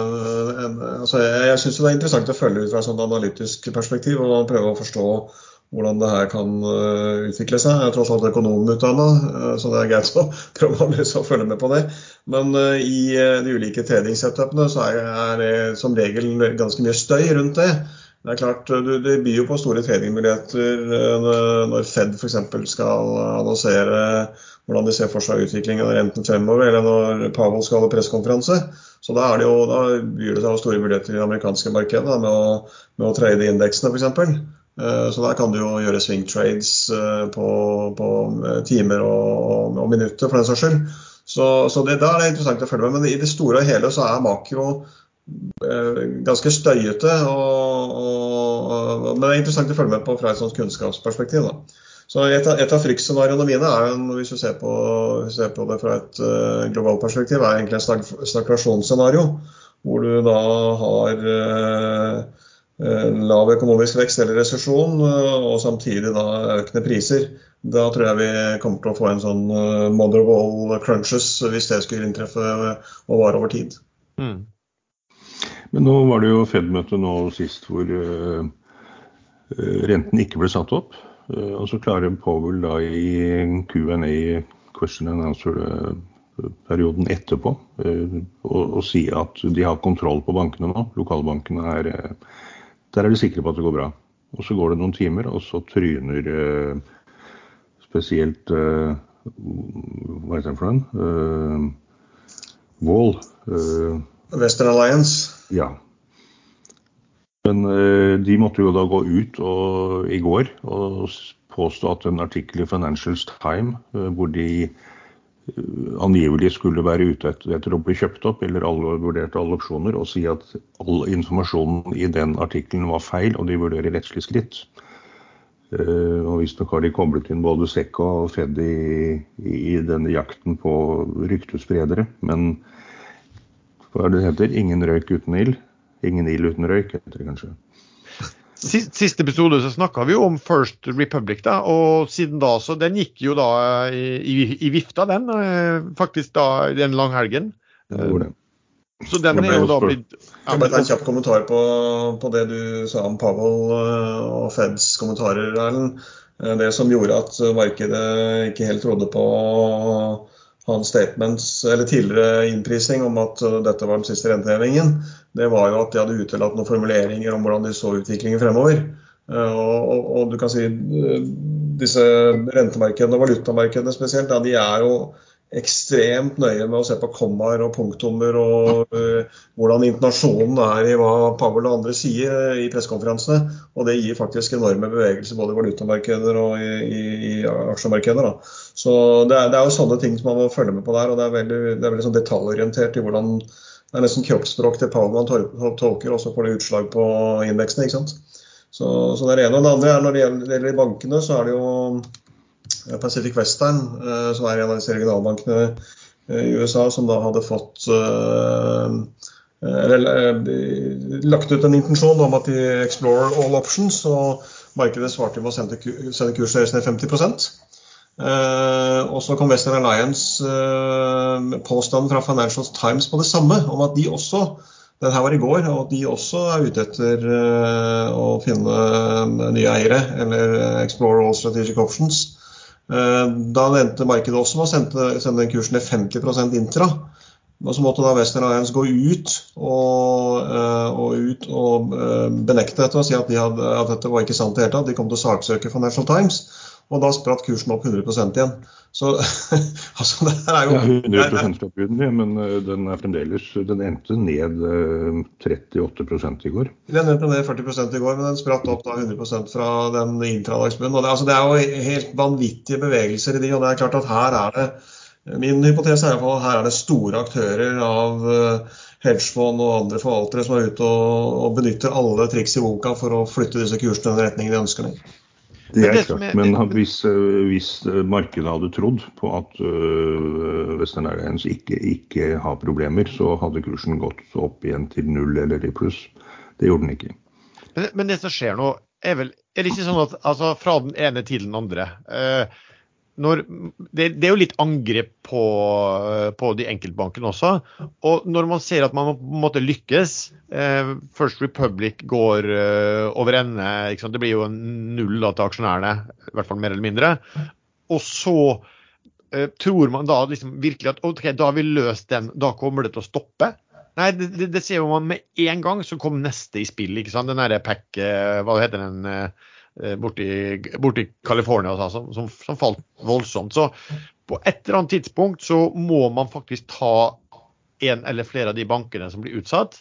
en, altså, Jeg, jeg syns det er interessant å følge ut fra et sånt analytisk perspektiv og prøve å forstå hvordan det her kan uh, utvikle seg. Jeg er tross alt økonomutdanna, uh, så det er greit å [LAUGHS] prøve å, liksom følge med på det. Men uh, i de ulike tradingsetupene så er, det som regel ganske mye støy rundt det. Det er klart, Det byr jo på store tradingmuligheter eh, når Fed f.eks. skal annonsere hvordan de ser for seg utviklingen av renten fremover, eller når Powell skal ha pressekonferanse. Så da, det jo, da byr det seg store muligheter i det amerikanske markedet med å, med å trade indeksene f.eks. Eh, så der kan du jo gjøre swing trades eh, på, på timer og, og, minutter, for den saks skyld. Så, så det, da er det interessant å følge med. Men i det store og hele så er makro Eh, ganske støyete. Og, og, men det er interessant å følge med på fra et sånt kunnskapsperspektiv. Da. Så Et av, et av fryktscenarioene mine er, jo, hvis du ser på, ser på det fra et uh, globalt perspektiv, er egentlig en stagflasjonsscenario. Hvor du da har uh, lav økonomisk vekst eller resesjon, og samtidig da økende priser. Da tror jeg vi kommer til å få en sånn mother of all crunches hvis det skulle inntreffe og vare over tid. Mm. Men nå var det jo Fed-møte nå sist hvor uh, renten ikke ble satt opp. Uh, og så klarer Powell da i Q&A, question and answer-perioden etterpå, uh, å si at de har kontroll på bankene nå. Lokalbankene er Der er de sikre på at det går bra. Og så går det noen timer, og så tryner spesielt Hva heter den for den? Wall. Western Alliance. Ja. Men eh, de måtte jo da gå ut og, i går og påstå at en artikkel i Financials Time eh, hvor de eh, angivelig skulle være ute etter, å bli kjøpt opp, eller alle vurderte alle opsjoner, og si at all informasjonen i den artikkelen var feil, og de vurderer rettslig skritt. Uh, og Visstnok har de koblet inn både Sekk og Fed i, i, denne jakten på ryktespredere. Men hva er det det heter? Ingen røyk uten ild. Ingen ild uten røyk, heter det kanskje. Siste episode så snakka vi jo om First Republic, da, og siden da så Den gikk jo da i, i, i vifta, den. Eh, faktisk da den langhelgen. Ja, så den er jo da blitt ja, men... en kjapp kommentar på, på, det du sa om Powell eh, og Feds kommentarer, Erlend. Eh, det som gjorde at markedet ikke helt trodde på hans statements, eller tidligere innprising om at dette var den siste rentehevingen, det var jo at de hadde utelatt noen formuleringer om hvordan de så utviklingen fremover. Uh, og, og, og, du kan si uh, disse rentemarkedene og valutamarkedene spesielt, ja, de er jo ekstremt nøye med å se på kommaer og punktummer og uh, hvordan internasjonen er i hva Powell og andre sier i pressekonferansene. Og det gir faktisk enorme bevegelser både i valutamarkeder og i, i, i aksjemarkeder. Da. Så det er, det er, jo sånne ting som man må følge med på der. Og det er veldig, det er veldig sånn detaljorientert i hvordan Det er nesten kroppsspråk til Powell man tolker, og så får det utslag på indeksene. ikke sant? Så, så det er det ene. Og det andre er når det gjelder bankene, så er det jo Pacific Western, eh, som er en av disse regionalbankene eh, i USA, som da hadde fått eh, eller, lagt ut en intensjon om at de explorer all options, og markedet svarte med å sende, deres ned 50 Uh, og så kom Western Alliance uh, påstanden fra Financial Times på det samme, om at de også den her var i går, og de også er ute etter uh, å finne nye eiere, eller explore all strategic options. Eh, da endte markedet også med å sende, den kursen ned 50% intra. Og så måtte da Western Alliance gå ut og, eh, og, ut og eh, benekte dette og si at, de hadde, at, dette var ikke sant i det hele tatt. De kom til å saksøke Financial Times. Og da spratt kursen opp 100% igjen. Så [LAUGHS] altså, det her er jo ja, 100 fra bunnen, men eh, den er fremdeles Den endte ned 38 eh, i går. Den endte ned 40 i går, men den spratt opp da 100% fra den intradagsbunnen. Og det, altså, det er jo helt vanvittige bevegelser i de, og det er klart at her er det Min hypotese er at her er det store aktører av uh, hedgefond og andre forvaltere som er ute og, og, benytter alle triks i boka for å flytte disse kursene i den retningen de ønsker. Det er klart, men hvis, eh, hvis markedet hadde trodd på at uh, Western Airlines ikke, ikke, har problemer, så hadde kursen gått opp igjen til null eller i pluss. Det gjorde den ikke. Men, men det som skjer nå, er vel er det ikke sånn at altså, fra den ene til den andre uh, når, det, det, er jo litt angrep på, på, de enkeltbankene også. Og når man ser at man på en måte lykkes eh, First Republic går eh, over ende. Det blir jo null da, til aksjonærene, i hvert fall mer eller mindre. Og så eh, tror man da liksom virkelig at OK, da har vi løst den, da kommer det til å stoppe. Nei, det, det, det ser man med en gang, så kom neste i spill. ikke sant? Den derre pack, eh, hva heter den? Eh, Eh, borti, borti California altså, som, som, falt voldsomt. Så på et eller annet tidspunkt så må man faktisk ta en eller flere av de bankene som blir utsatt,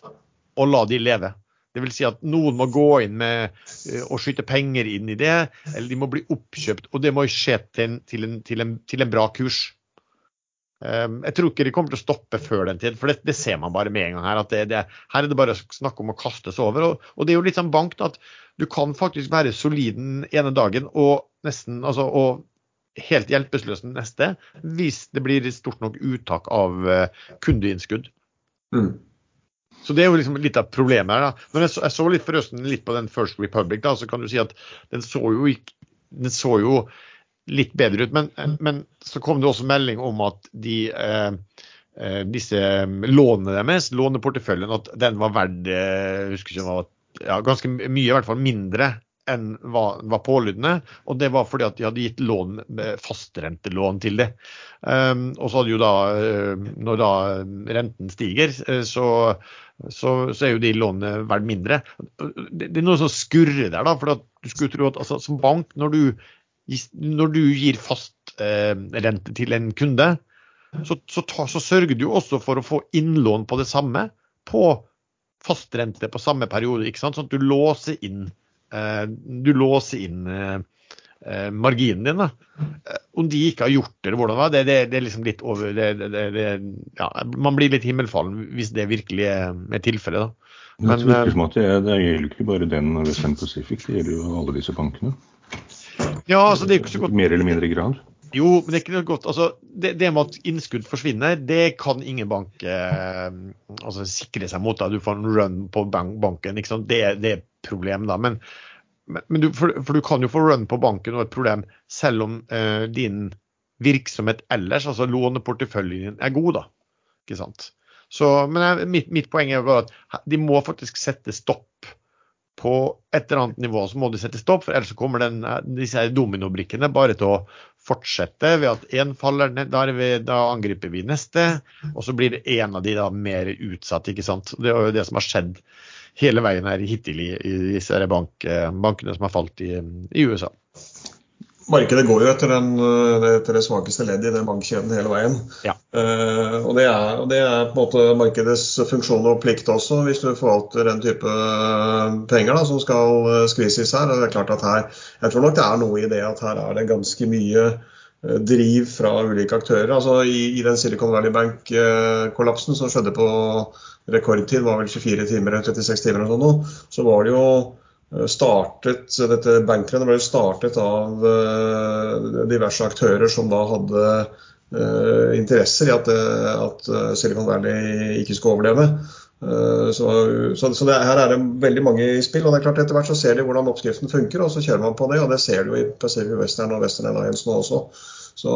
og la de leve. Vil si at noen må gå inn med uh, og skyte penger inn i det, eller de må bli oppkjøpt. Og det må skje til til en, til en, til en bra kurs. Um, jeg tror ikke de kommer til å stoppe før den tid, for det, det ser man bare med en gang her. det, det, Her er det bare snakk om å kastes over. Og, og det er jo litt sånn bankt at du kan faktisk være solid den ene dagen og nesten altså, og helt hjelpeløs den neste, hvis det blir stort nok uttak av uh, kundeinnskudd. Mm. Så det er jo liksom litt av problemet her. da. Når jeg så, jeg så litt forresten litt på den First Republic, da, så kan du si at den så jo, den så jo litt bedre ut. Men, men, så kom det også melding om at de eh, eh disse lånene deres, låneporteføljen, at den var verdt jeg husker ikke var ja, ganske mye, i hvert fall mindre enn den var pålydende. Og det var fordi at de hadde gitt lån, fastrentelån til det. Um, og så hadde jo da, eh, når da renten stiger, eh, så, så, så er jo de lånene verdt mindre. Det, det, er noe som skurrer der, da. For du skulle tro at altså, som bank, når du, når du gir fastrente eh, til en kunde, så, så, ta, så sørger du også for å få innlån på det samme på fastrente på samme periode. ikke sant? Sånn at du låser inn, eh, du låser inn eh, eh marginen din. da. Eh, om de ikke har gjort det, eller hvordan det, det, det er liksom litt over det, det, ja, Man blir litt himmelfallen hvis det virkelig er, er tilfellet. da. Men, det, det, det gjelder ikke bare den Western Pacific, det gjelder jo alle disse bankene. Ja, altså det er ikke så godt. Mer eller mindre grad. Jo, men det er ikke noe godt. Altså, det, det, med at innskudd forsvinner, det kan ingen bank eh, altså, sikre seg mot. Da. Du får en run på bank, banken. Det, det, er problem da. Men, men, du, for, for, du kan jo få run på banken og et problem selv om eh, din virksomhet ellers, altså låneporteføljen din, er god. da. Ikke sant? Så, men jeg, mitt, mitt, poeng er at de må faktisk sette stopp på et eller annet nivå så må de sette stopp, for ellers kommer den, disse dominobrikkene bare til å fortsette ved at én faller ned, da, vi, da, angriper vi neste, og så blir en av de da mer utsatt. ikke sant? Det er jo det som har skjedd hele veien her hittil i, i disse bank, bankene som har falt i, i USA. Markedet går jo etter, den, eh, etter, det svakeste leddet i den bankkjeden hele veien. Ja. Uh, og, det er, og, det er, på en måte markedets funksjon og plikt også, hvis du forvalter den type eh, penger da, som skal skvises her. Det er klart at her, Jeg tror nok det er noe i det at her er det ganske mye driv fra ulike aktører. Altså I, i den Silicon Valley Bank-kollapsen som skjedde på rekordtid, var vel 24 timer eller 36 timer, eller sånn, så var det jo startet, dette Bankrene ble startet av eh, diverse aktører som da hadde eh, interesser i at, at Silicon Valley ikke skulle overleve. Så, så, så det, her er det veldig mange i spill. og det er klart Etter hvert så ser de hvordan oppskriften funker, og så kjører man på det. og Det ser du i Pacific Western og Western Alliance nå også. Så,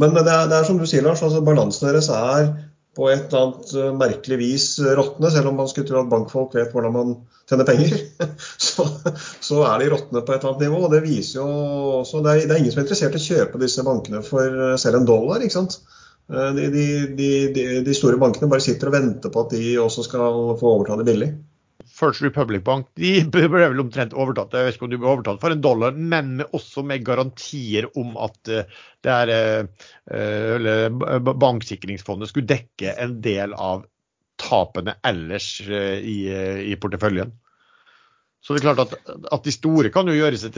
men det er, det er, som du sier, Lars, altså balansen deres er på et eller annet eh, merkelig vis råtne, selv om man skulle tro at bankfolk vet hvordan man tjener penger. [LAUGHS] Så, så er de råtne på et eller annet nivå. og Det viser jo også, det er, det er, ingen som er interessert i å kjøpe disse bankene for eh, selv en dollar. ikke sant? Eh, de, de, de, de, store bankene bare sitter og venter på at de også skal få overta det billig. First Republic Bank de [LAUGHS] ble vel omtrent overtatt jeg vet ikke om de ble overtatt for en dollar, men også med garantier om at eh, det er, eller banksikringsfondet skulle dekke en del av tapene ellers i, i porteføljen. Så det er klart at, at, de store kan jo gjøre seg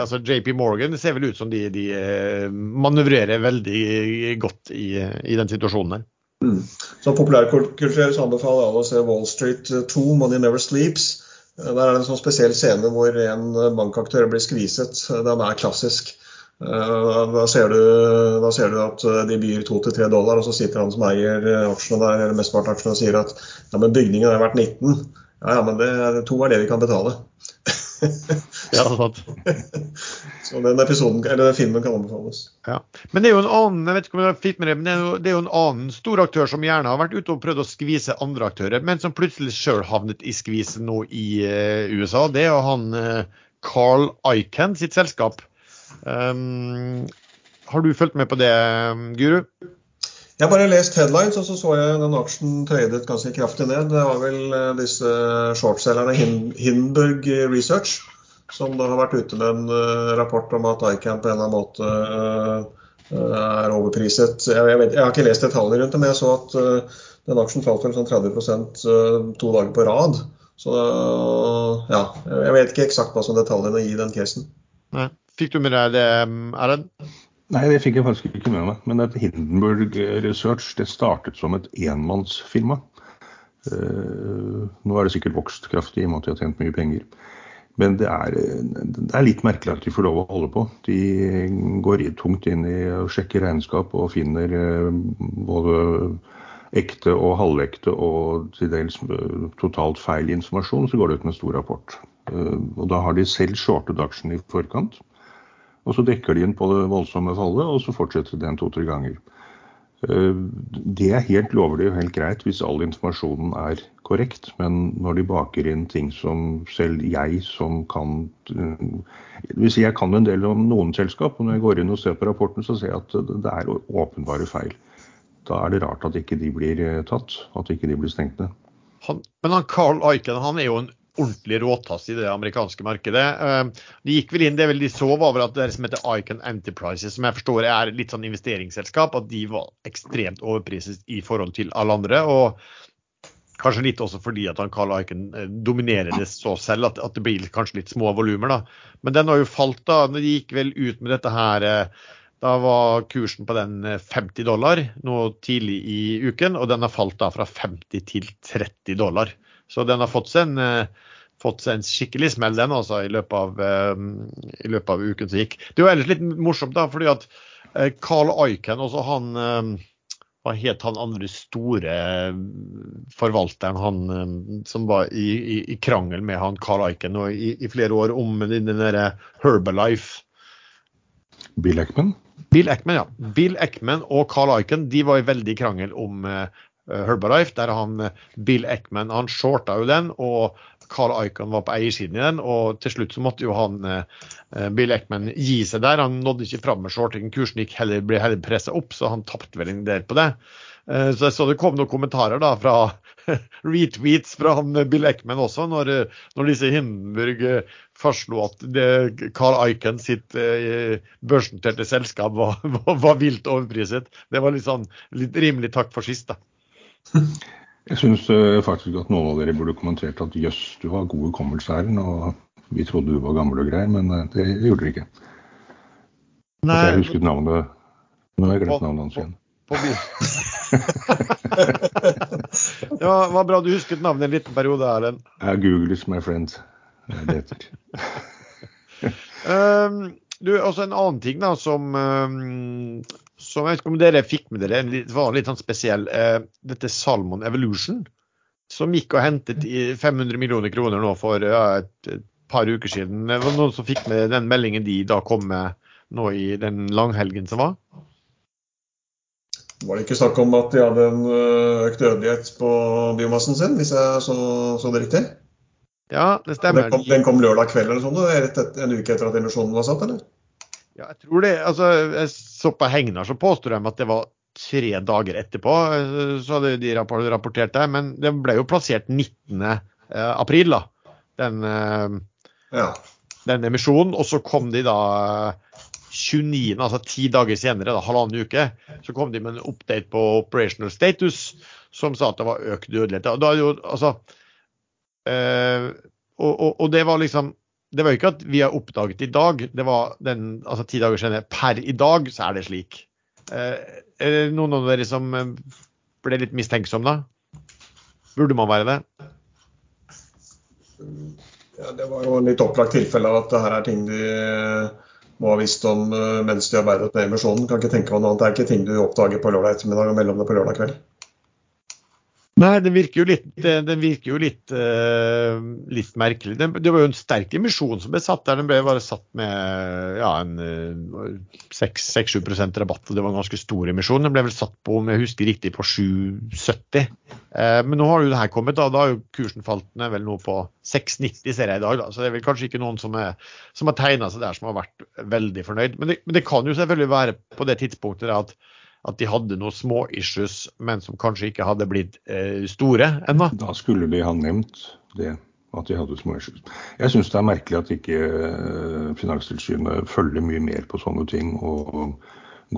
altså JP Morgan det ser vel ut som de, de manøvrerer veldig godt i, i den situasjonen her. Mm. Som populærkultur så anbefaler alle å se Wall Street 2, Money Never Sleeps. Eh, der er det en sånn spesiell scene hvor en bankaktør blir skviset. Den er klassisk. Eh, da ser, du, da ser du at de byr to til tre dollar, og så sitter han som eier aksjene der, eller mesteparten aksjene og sier at ja, men bygningen er verdt 19. Ja, ja, men det, to er det vi kan betale. [LAUGHS] ja, sant. [LAUGHS] Så den episoden, eller den filmen kan anbefales. Ja. Men det er jo en annen jeg vet ikke om jeg fikk med det, men det er, jo, det er jo en annen stor aktør som gjerne har vært ute og prøvd å skvise andre aktører, men som plutselig sjøl havnet i skvisen nå i uh, USA. Det er jo han uh, Carl Icahn sitt selskap. Um, har du fulgt med på det, Guru? Jeg har bare lest headlines, og så så jeg den aksjen tøydet ganske kraftig ned. Det var vel uh, disse shortselgerne Hindenburg Research som da har vært ute med en uh, rapport om at iCamp på en eller annen måte uh, er overpriset. Jeg, jeg, vet, jeg, har ikke lest detaljene rundt det, men jeg så at uh, den aksjen falt vel sånn 30% to dager på rad. Så ja, jeg vet ikke eksakt hva som er detaljene i den casen. Nei. Fikk du med deg det, Erlend? Nei, det fikk jeg faktisk ikke med meg. Men et Hindenburg Research det startet som et enmannsfirma. nå er det sikkert vokst kraftig i og med at de har tjent mye penger. Men det er, det er, litt merkelig at de får lov å holde på. De går tungt inn i å sjekke regnskap og finner eh, både ekte og halvekte og til dels eh, totalt feil informasjon, så går det ut med stor rapport. Eh, og Da har de selv shortet aksjen i forkant. Og så dekker de inn på det voldsomme fallet, og så fortsetter de en to-tre ganger. Det er helt lovlig og helt greit hvis all informasjonen er korrekt, men når de baker inn ting som selv jeg som kan det vil si jeg kan en del om noen selskap, og når jeg går inn og ser på rapporten, så ser jeg at det er åpenbare feil. Da er det rart at ikke de blir eh, tatt, at ikke de blir stengt ned. Han, men han Carl Eichen han er jo en ordentlig råtass i det amerikanske markedet. Eh, de gikk vel inn, Det vel de så var vel at det som heter Icon Enterprises, som jeg forstår er litt sånn investeringsselskap, at de var ekstremt overpriset i forhold til alle andre. og Kanskje litt også fordi at han Carl Icon eh, dominerer det så selv, at, at, det blir kanskje litt små volumer. Men den har jo falt. da, De gikk vel ut med dette her eh, Da var kursen på den 50 dollar nå tidlig i uken, og den har falt da fra 50 til 30 dollar. Så den har fått seg en, eh, fått seg en skikkelig smell, den altså, i løpet, av, eh, i løpet av uken som gikk. Det er jo ellers litt morsomt, da, fordi at eh, Carl Eichen, også han hva het han andre store forvalteren, han som var i, i, i krangel med han Carl Eichen i, i, flere år om den, der derre Herbalife? Bill Eckman? Bill Eckman, ja. Bill Eckman og Carl Eichen de var i veldig krangel om Eh, Herbalife, der han eh, Bill Eckman han shorta jo den, og Carl Icahn var på eiersiden i den. og Til slutt så måtte jo han eh, Bill Eckman gi seg der. Han nådde ikke fram med shortingen. Kursen gikk heller, ble heller pressa opp, så han tapte vel en del på det. Så jeg så det kom noen kommentarer da fra [LAUGHS] retweets fra han Bill Eckman også, når, når disse Hindenburg fastslo at det, Carl Icahn sitt børsnoterte selskap var, [LAUGHS] var, var, vilt overpriset. Det var litt sånn litt rimelig takk for sist, da. [LAUGHS] Jeg syns uh, faktisk at noen av dere burde kommentert at jøss, du har god hukommelse, Erlend, og vi trodde du var gammel og grei, men uh, det gjorde dere ikke. Nei. Jeg husket navnet Nå har jeg glemt navnet hans igjen. På, [LAUGHS] ja, det var bra du husket navnet en liten periode, Erlend. Jeg Google is my friend. Det heter. um, [LAUGHS] du, også en annen ting da, som um, som jeg vet ikke om dere fikk med dere, det var litt sånn spesiell. Eh, dette Salmon Evolution, som gikk og hentet 500 millioner kroner nå for ja, et, et, par uker siden. Det var noen som fikk med den meldingen de da kom med nå i den langhelgen som var? Var det ikke snakk om at de hadde en eh, økt dødelighet på biomassen sin, hvis jeg så, så det riktig? Ja, det stemmer. Den kom, den kom lørdag kveld eller sånn, en uke etter at emisjonen var satt, eller? Ja, jeg tror det. Altså, jeg så på Hegnar så påstår de at det var tre dager etterpå, så hadde de rapportert det. Men det ble jo plassert 19. april, da. Den, Ja. den emisjonen. Og så kom de da 29., altså ti dager senere, da, halvannen uke, så kom de med en update på operational status som sa at det var økt dødelighet. Da, jo, altså, øh, og, og, og det var liksom Det var jo ikke at vi har oppdaget i dag, det var den, altså ti dager senere. Per i dag så er det slik. Eh, er det noen av dere som eh, ble litt mistenksom da? Burde man være det? Ja, det var jo en litt opplagt tilfelle av at det her er ting de må ha visst om eh, mens de arbeidet med emisjonen. Kan ikke tenke meg noe annet. Det er ikke ting du oppdager på lørdag ettermiddag og mellom det på lørdag kveld. Nei, den virker jo litt, det, det virker jo litt, uh, litt merkelig. Det, det var jo en sterk emisjon som ble satt der. Den ble bare satt med ja, en uh, 6-7 rabatt. og Det var en ganske stor emisjon. Den ble vel satt på, om jeg husker riktig, på 7,70. Uh, men nå har jo det her kommet. Da, da har jo kursen falt ned vel nå på 6,90 ser jeg i dag. Da. Så det er vel kanskje ikke noen som, er, som har tegna seg der som har vært veldig fornøyd. Men det, men det kan jo selvfølgelig være på det tidspunktet at at de hadde noen små issues, men som kanskje ikke hadde blitt eh, store ennå. Da skulle de ha nevnt det, at de hadde små issues. Jeg syns det er merkelig at ikke eh, Finanstilsynet følger mye mer på sånne ting og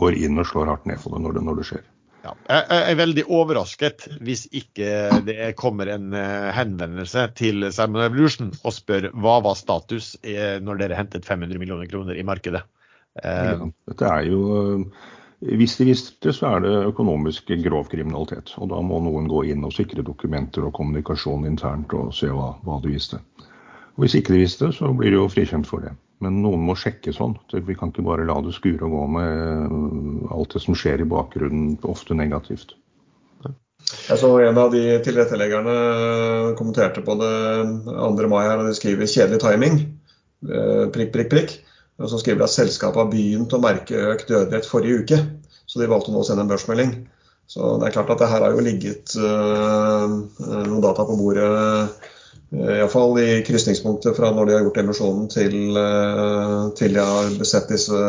går inn og slår hardt ned på det når det, når det skjer. Ja, jeg er veldig overrasket hvis ikke det kommer en eh, henvendelse til Salmon Evolution og spør hva var status når dere hentet 500 millioner kroner i markedet. Ja, dette er jo hvis de visste det, så er det økonomisk grov kriminalitet. Og da må noen gå inn og sikre dokumenter og kommunikasjon internt og se hva, hva de visste. Og hvis ikke de visste, så blir de jo frikjent for det. Men noen må sjekke sånn. Vi kan ikke bare la det skure og gå med alt det som skjer i bakgrunnen, ofte negativt. Jeg så en av de tilretteleggerne kommenterte på det 2. mai her, og de skriver 'kjedelig timing'. Prikk, prikk, prikk. Og så skriver de at selskapet har begynt å merke økt dødelighet forrige uke. Så de valgte nå å sende en børsmelding. Så det er klart at det her har jo ligget uh, noen data på bordet. Uh, Iallfall i krysningspunktet fra når de har gjort emisjonen til, uh, til de har besett disse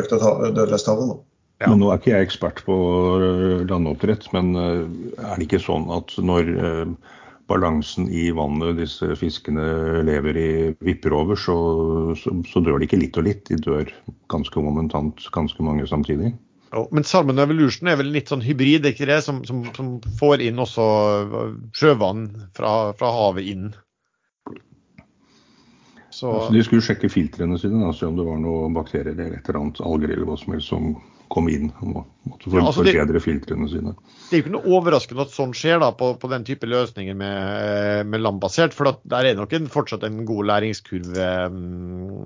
økte dødelighetstallene. Ja. Nå er ikke jeg ekspert på landoppdrett, men er det ikke sånn at når balansen i vannet disse fiskene lever i, vipper over, så, så, så, dør de ikke litt og litt. De dør ganske momentant, ganske mange samtidig. Oh, men Salmon Evolution er vel litt sånn hybrid, ikke det? Som, som, som får inn også sjøvann fra, fra havet inn. Så... Altså, de skulle sjekke filtrene sine, da, se om det var noe bakterier eller et eller annet alger eller hva som helst som kom inn og måtte ja, altså forbedre filtrene sine. Det er jo ikke noe overraskende at sånn skjer da, på, på den type løsninger med, med landbasert. For der er det nok en, fortsatt en god læringskurve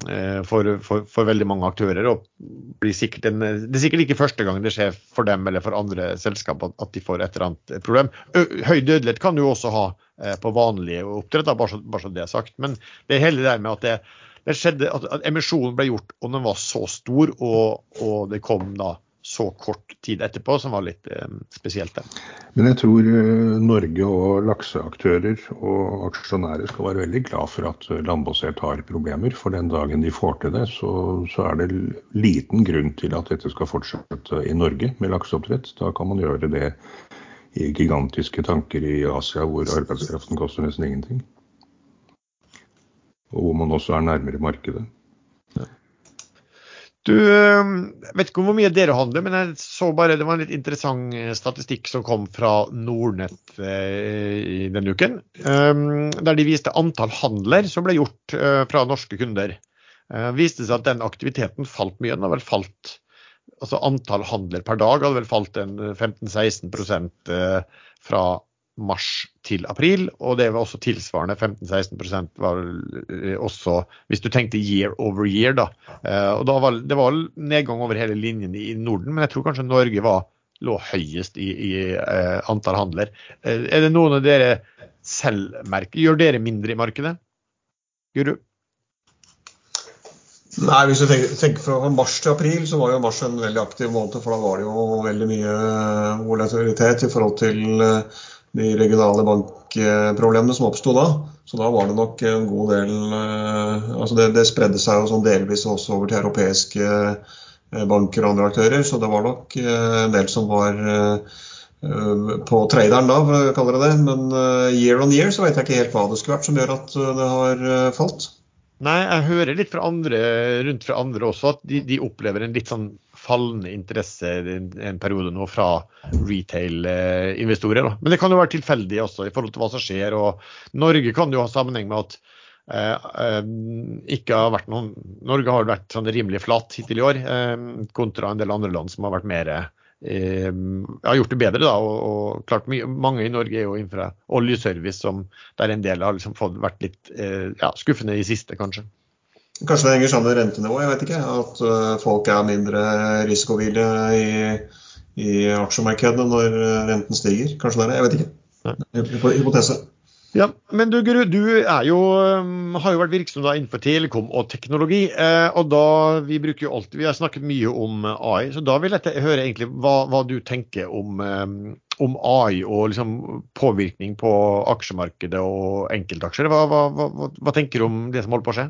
eh, for, for, for, veldig mange aktører. og en, Det er sikkert ikke første gang det skjer for dem eller for andre selskap at, at de får et eller annet problem. Høy dødelighet kan du også ha eh, på vanlige oppdrett, bare, bare så det er sagt. Men det er hele det der med at det det skjedde at, at, emisjonen ble gjort og den var så stor, og, og, det kom da så kort tid etterpå, som var litt eh, spesielt. Det. Men jeg tror eh, Norge og lakseaktører og aksjonærer skal være veldig glad for at eh, landbasert har problemer. For den dagen de får til det, så, så, er det liten grunn til at dette skal fortsette i Norge med lakseoppdrett. Da kan man gjøre det i gigantiske tanker i Asia hvor arbeidskraften koster nesten ingenting og hvor man også er nærmere markedet. Du eh, vet ikke hvor mye dere handler, men jeg så bare det var en litt interessant eh, statistikk som kom fra Nordnett eh, i denne uken. Der de viste antall handler som ble gjort fra norske kunder. Det viste seg at den aktiviteten falt mye. Den har vel falt altså Antall handler per dag hadde vel falt en 15-16% fra mars til april, og det var også tilsvarende 15-16% var eh, også hvis du tenkte year over year. da. Eh, og da var, Det var nedgang over hele linjen i Norden, men jeg tror kanskje Norge var, lå høyest i, i uh, antall handler. Er det noen av dere selv merker? Gjør dere mindre i markedet? Guru? Nei, hvis du tenker, fra mars til april, så var jo mars en veldig aktiv måned. For da var det jo veldig mye volatilitet i forhold til de regionale bankproblemene som oppsto da. Så da var det nok en god del eh, altså det, det spredde seg jo sånn delvis også over til europeiske eh, banker og andre aktører. Så det var nok eh, en del som var på traderen, da, for å kalle det det. Men year on year så vet jeg ikke helt hva det skulle vært som gjør at det har falt. Nei, jeg hører litt fra andre, rundt fra andre også at de, de opplever en litt sånn fallende interesse en, en periode nå fra retail-investorer. Men det kan jo være tilfeldig også i forhold til hva som skjer. og Norge kan jo ha sammenheng med at eh, eh, ikke har vært noen, Norge har vært sånn rimelig flatt hittil i år, eh, kontra en del andre land som har vært mer eh, har gjort det bedre. da, og, og klart Mange i Norge er jo innenfor oljeservice, som der en del har liksom fått vært litt eh, ja, skuffende i siste, kanskje. Kanskje det henger sammen med rentenivået, jeg vet ikke. At uh, folk er mindre risikovillige i, i aksjemarkedene når renten stiger. Kanskje det er det, jeg vet ikke. Hypotese. Ja, men du Guru, du jo, um, har jo vært virksom innenfor telekom og teknologi. Eh, og da, Vi bruker jo alltid, vi har snakket mye om AI, så da vil jeg høre egentlig hva, hva du tenker om, om AI og liksom påvirkning på aksjemarkedet og enkeltaksjer. Hva, hva, hva tenker du om det som holder på å skje?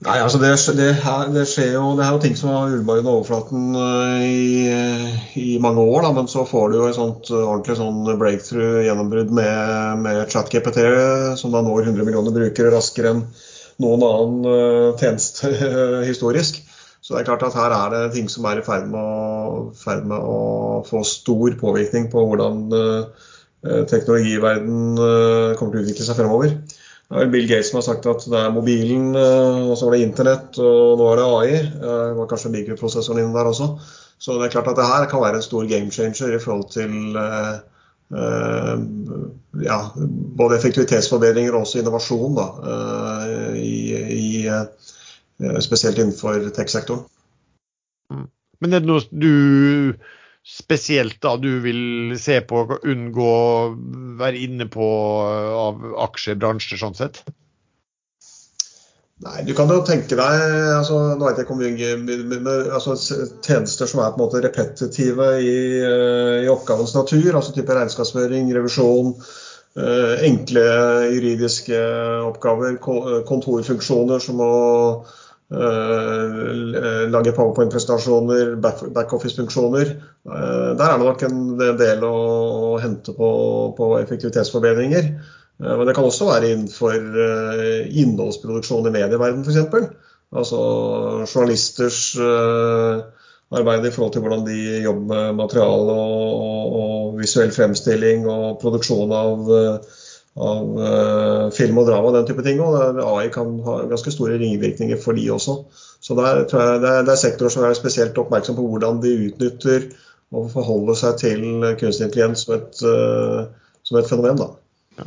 Nei, altså det, det, her, det, skjer jo, det er jo ting som har ulma under overflaten uh, i, i, mange år. Da, men så får du jo et sånt uh, ordentlig sånn breakthrough gjennombrudd med, med ChatGPT, som da når 100 millioner brukere raskere enn noen annen uh, tjeneste [LAUGHS] historisk. Så det er klart at her er det ting som er i ferd med å, ferd med å få stor påvirkning på hvordan teknologiverden kommer til å utvikle seg fremover. Det er Bill Gates som har sagt at det er mobilen, eh, og så var det internett, og nå er det AI. Eh, det var kanskje mikroprosessoren inne der også. Så det er klart at det her kan være en stor game changer i forhold til uh, ja, både effektivitetsforbedringer og også innovasjon. Da, i, i, spesielt innenfor tech-sektoren. Mm. Men er det noe du spesielt da du vil se på unngå å være inne på av aksjebransjer sånn sett? Nei, du kan jo tenke deg altså, nå vet jeg ikke om mye, altså, tjenester som er på en måte repetitive i, eh, i oppgavens natur, altså type regnskapsføring, revisjon, eh, enkle juridiske oppgaver, kontorfunksjoner som å Eh, lage powerpoint-presentasjoner, backoffice-funksjoner. Eh, der er det nok en del å, hente på, på effektivitetsforbedringer. Eh, men det kan også være innenfor innholdsproduksjon i medieverden f.eks. Altså journalisters arbeid i forhold til hvordan de jobber med materiale og, og, og visuell fremstilling og produksjon av av uh, film og drama og den type ting. Og AI kan ha ganske store ringvirkninger for de også. Så der tror jeg det er, det er sektorer som er spesielt oppmerksom på hvordan de utnytter og forholder seg til kunstig intelligens som et, uh, som et fenomen. da. Ja.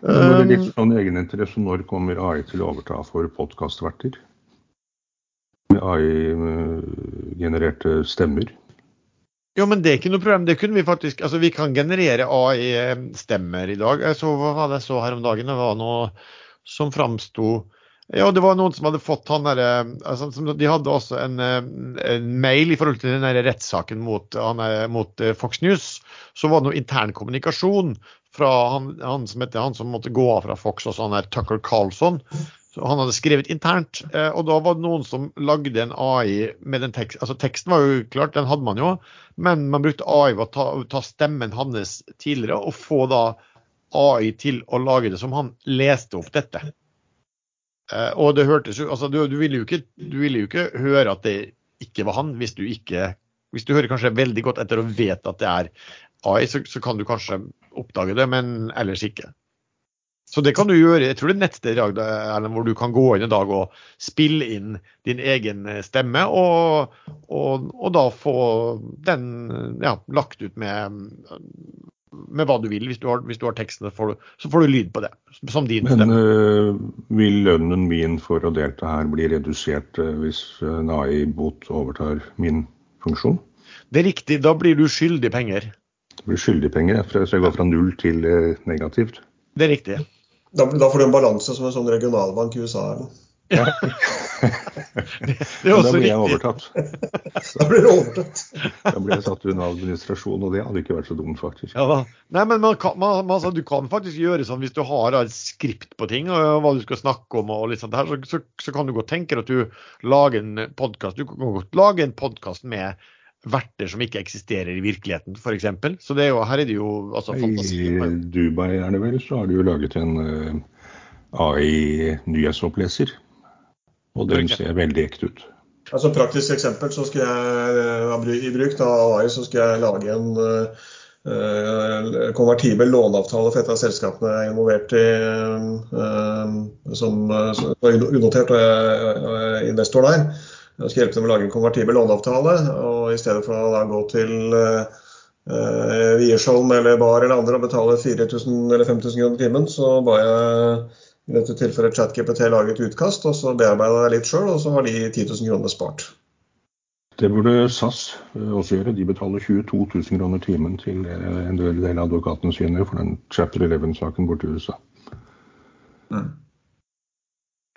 Når det er litt sånn egeninteresse, når kommer AI til å overta for podkastverter? Med AI-genererte stemmer? Jo, men det er ikke noe problem. Det kunne Vi faktisk, altså vi kan generere AI-stemmer i dag. Jeg så, hva var det jeg så her om dagen? Det var noe som framsto ja, det var noen som hadde fått han derre altså, De hadde også en, en, mail i forhold til den rettssaken mot, mot, eh, Fox News. Så var det noe intern kommunikasjon fra han, han, som, heter, han som måtte gå av fra Fox, også han der Tucker Carlson. Så han hadde skrevet internt, eh, og da var det noen som lagde en AI med den teksten. Altså teksten var jo klart, den hadde man jo, men man brukte AI ved å ta, ta, stemmen hans tidligere og få da AI til å lage det som han leste opp dette. Eh, og det hørtes jo Altså, du, du ville jo ikke, du ville jo ikke høre at det ikke var han, hvis du ikke Hvis du hører kanskje veldig godt etter og vet at det er AI, så, så kan du kanskje oppdage det, men ellers ikke. Så det kan du gjøre. Jeg tror det er nettsted i hvor du kan gå inn i dag og spille inn din egen eh, stemme, og, og, og da få den ja, lagt ut med, med hva du vil. Hvis du har, hvis du har teksten, får du, så får du lyd på det. som din Men. Øh, vil lønnen min for å delta her bli redusert øh, hvis en AI-bot overtar min funksjon? Det er riktig. Da blir du skyldig penger. Du blir skyldig penger, så jeg går fra null til negativt? Det er riktig. Da, da, får du en balanse som en sånn regionalbank i USA. Eller? Ja. det, [LAUGHS] det er også da blir jeg overtatt. [LAUGHS] da blir du overtatt. da blir jeg satt under administrasjon, og det hadde ikke vært så dumt, faktisk. Ja, Nei, men man kan, man, man, altså, Du kan faktisk gjøre sånn hvis du har et skript på ting, og hva du skal snakke om, og litt sånt her, så, så, så kan du godt tenke deg at du lager en podkast. Du kan godt lage en podkast med verter som ikke eksisterer i virkeligheten, f.eks. Så det er jo, her er det jo altså, fantasi. I Dubai er det vel, så har de jo laget en uh, AI-nyhetsoppleser. Og den ser veldig ekte ut. Altså Praktisk eksempel så skal jeg i bruk av AI så skal jeg lage en uh, konvertibel låneavtale for et av selskapene jeg er involvert i, uh, som, som er unotert og jeg er investor der. Jeg skal hjelpe dem å lage en konvertibel låneavtale. og I stedet for å gå til eh, Wiersholm eller Bar eller andre og betale 4000 eller 5000 kroner timen, så ba jeg i dette tilfellet ChatGPT lage et utkast, og så bearbeida jeg litt sjøl, og så har de 10 000 kroner spart. Det burde SAS også gjøre. De betaler 22 000 kroner timen til en del av advokatene sine for den chapter 11-saken borte i USA. Mm.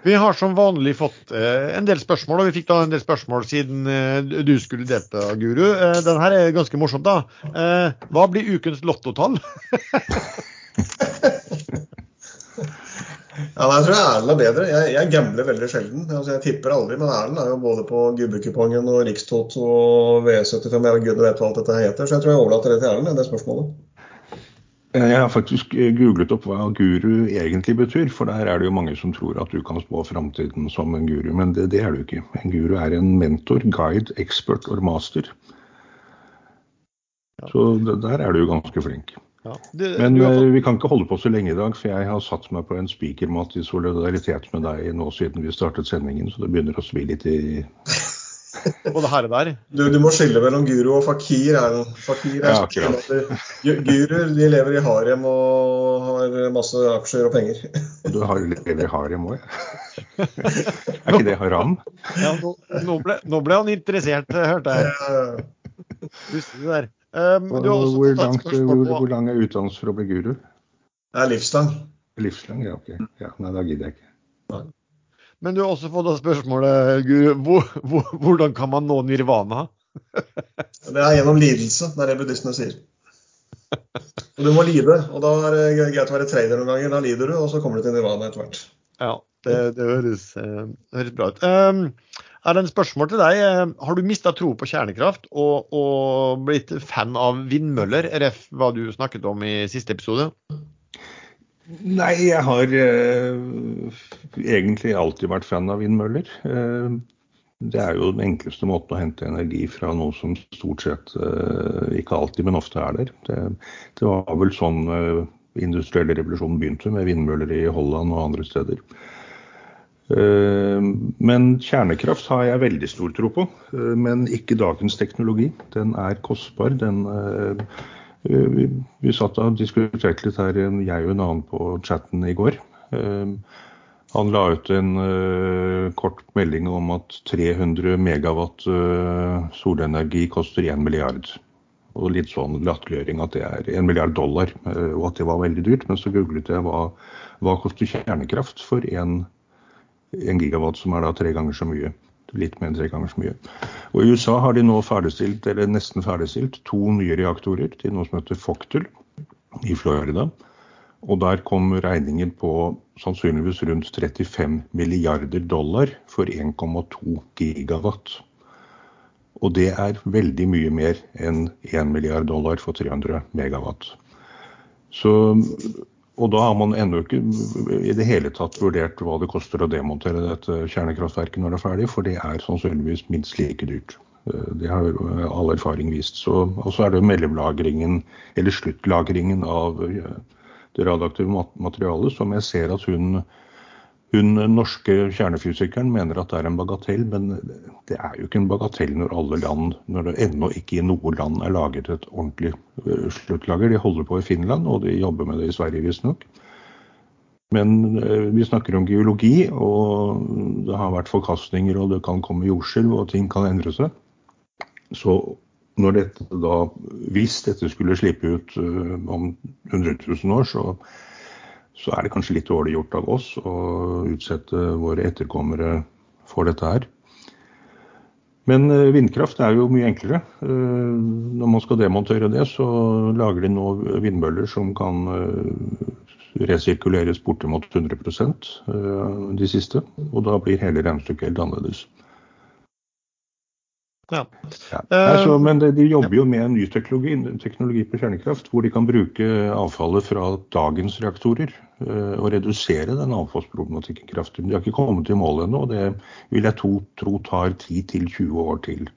Vi har som vanlig fått eh, en del spørsmål, og vi fikk da en del spørsmål siden eh, du skulle delta, Guru. Eh, den her er ganske morsomt, da. Eh, hva blir ukens lottotall? [LAUGHS] Ja, Jeg tror Erlend er bedre. Jeg, jeg gambler veldig sjelden. Altså, jeg tipper aldri, men Erlend er jo både på Gubbekupongen og Rikstoto og V75. Jeg gud vet hva alt dette heter, så jeg tror jeg overlater det til Erlend, det spørsmålet. Jeg har faktisk googlet opp hva guru egentlig betyr, for der er det jo mange som tror at du kan spå framtiden som en guru, men det, det er du ikke. En guru er en mentor, guide, expert og master. Så der er du jo ganske flink. Ja. Du, Men du fått... Eh, vi kan ikke holde på så lenge i dag, for jeg har satt meg på en spikermat i solidaritet med deg nå siden vi startet sendingen, så det begynner å svi litt i Både her og der. Du, du, må skille mellom guru og fakir. Fakir er ja, akkurat. Guruer de lever i harem og har masse aksjer og penger. Du har, lever i harem òg, ja. Er ikke det haram? Ja, nå, nå, ble, nå ble han interessert, hørte jeg. Husker du der. Um, hvor, langt, hvor, hvor, lang er utdannelsen for å bli guru? Det er livslang. Livslang, ja, ok. Ja, nei, da gidder jeg ikke. Nei. Men du har også fått spørsmålet, Guru, hvor, hvor, hvordan kan man nå nirvana? det er gjennom lidelse, det er det buddhistene sier. Og du må lide, og da er det greit å være trader noen ganger. Da lider du, og så kommer du til nirvana etter hvert. Ja, det, det, høres, eh, det, høres, bra ut. Um, er det en spørsmål til deg. Eh, har du mista tro på kjernekraft og, og, blitt fan av vindmøller, RF, hva du snakket om i siste episode? Nei, jeg har eh, egentlig alltid vært fan av vindmøller. Eh, det er jo den enkleste måten å hente energi fra noe som stort sett, eh, ikke alltid, men ofte er der. Det, det var vel sånn industrielle revolusjonen begynte, med vindmøller i Holland og andre steder. Eh, men kjernekraft har jeg veldig stor tro på. Eh, men ikke dagens teknologi. Den er kostbar. Den, eh, vi, vi satt og diskuterte litt her, jeg og en annen på chatten i går. Han la ut en kort melding om at 300 megawatt solenergi koster 1 milliard. Og litt sånn latterliggjøring at det er 1 milliard dollar, og at det var veldig dyrt. Men så googlet jeg hva, hva koster kjernekraft for 1 milliard en gigawatt, som er da tre ganger så mye. Litt mer enn tre ganger så mye. Og I USA har de nå ferdigstilt, eller nesten ferdigstilt, to nye reaktorer til noe som heter Foctel i Florida. Og der kom regningen på sannsynligvis rundt 35 milliarder dollar for 1,2 gigawatt. Og det er veldig mye mer enn 1 milliard dollar for 300 megawatt. Så og da har man ennå ikke i det hele tatt vurdert hva det koster å demontere dette kjernekraftverket når det er ferdig, for det er sannsynligvis minst like dyrt. Eh, det har all erfaring vist. og så er det mellomlagringen, eller sluttlagringen av eh, det radioaktive materialet, som jeg ser at hun hun norske kjernefysikeren mener at det er en bagatell, men det er jo ikke en bagatell når alle land, når det ennå ikke i noe land er laget et ordentlig øh, sluttlager. De holder på i Finland, og de jobber med det i Sverige visstnok. Men øh, vi snakker om geologi, og det har vært forkastninger, og det kan komme jordskjelv, og ting kan endre seg. Så når dette da, hvis dette skulle slippe ut øh, om 100 000 år, så så er det kanskje litt dårlig gjort av oss å utsette våre etterkommere for dette her. Men eh, vindkraft er jo mye enklere. Eh, når man skal demontere det, så lager de nå vindmøller som kan eh, resirkuleres bortimot 100% de siste. Og da blir hele regnestykket helt annerledes. Ja. Ja. Altså, men de, jobber jo med en ny teknologi, teknologi, på kjernekraft, hvor de kan bruke avfallet fra dagens reaktorer uh, og redusere den avfallsproblematikken kraftig. Men de har ikke kommet i mål ennå, og det vil jeg tro, tro tar 10-20 år til.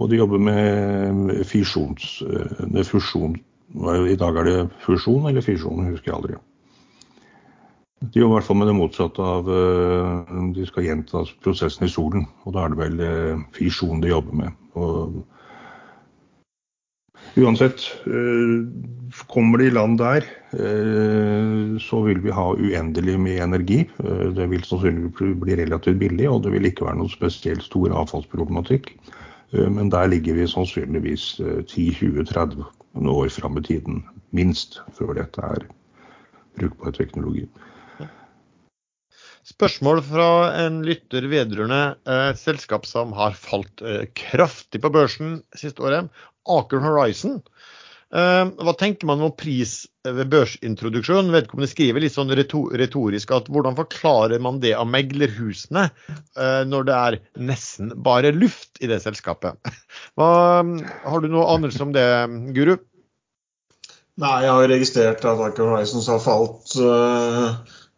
Og de jobber med fisjons, med fusjon. I dag er det fusjon eller fisjon, husker jeg aldri. De jobber i hvert fall med det motsatte av uh, De skal gjenta prosessen i solen. Og da er det vel uh, fisjon de jobber med. Og uansett, uh, kommer det i land der, så vil vi ha uendelig med energi. det vil sannsynligvis bli relativt billig, og det vil ikke være noe spesielt stor avfallsproblematikk. men der ligger vi sannsynligvis 10-20-30 år fram i tiden, minst, før dette er brukbar teknologi. Spørsmål fra en lytter vedrørende eh, selskap som har falt eh, kraftig på børsen siste året, Aker Horizon. Eh, hva tenker man om pris ved børsintroduksjon? Vedkommende skriver litt sånn retorisk at hvordan forklarer man det av meglerhusene når det er nesten bare luft i det selskapet? [LAUGHS] Hva, har du noe anelse om det, Guru? Nei, jeg har registrert at Aker Horizons har falt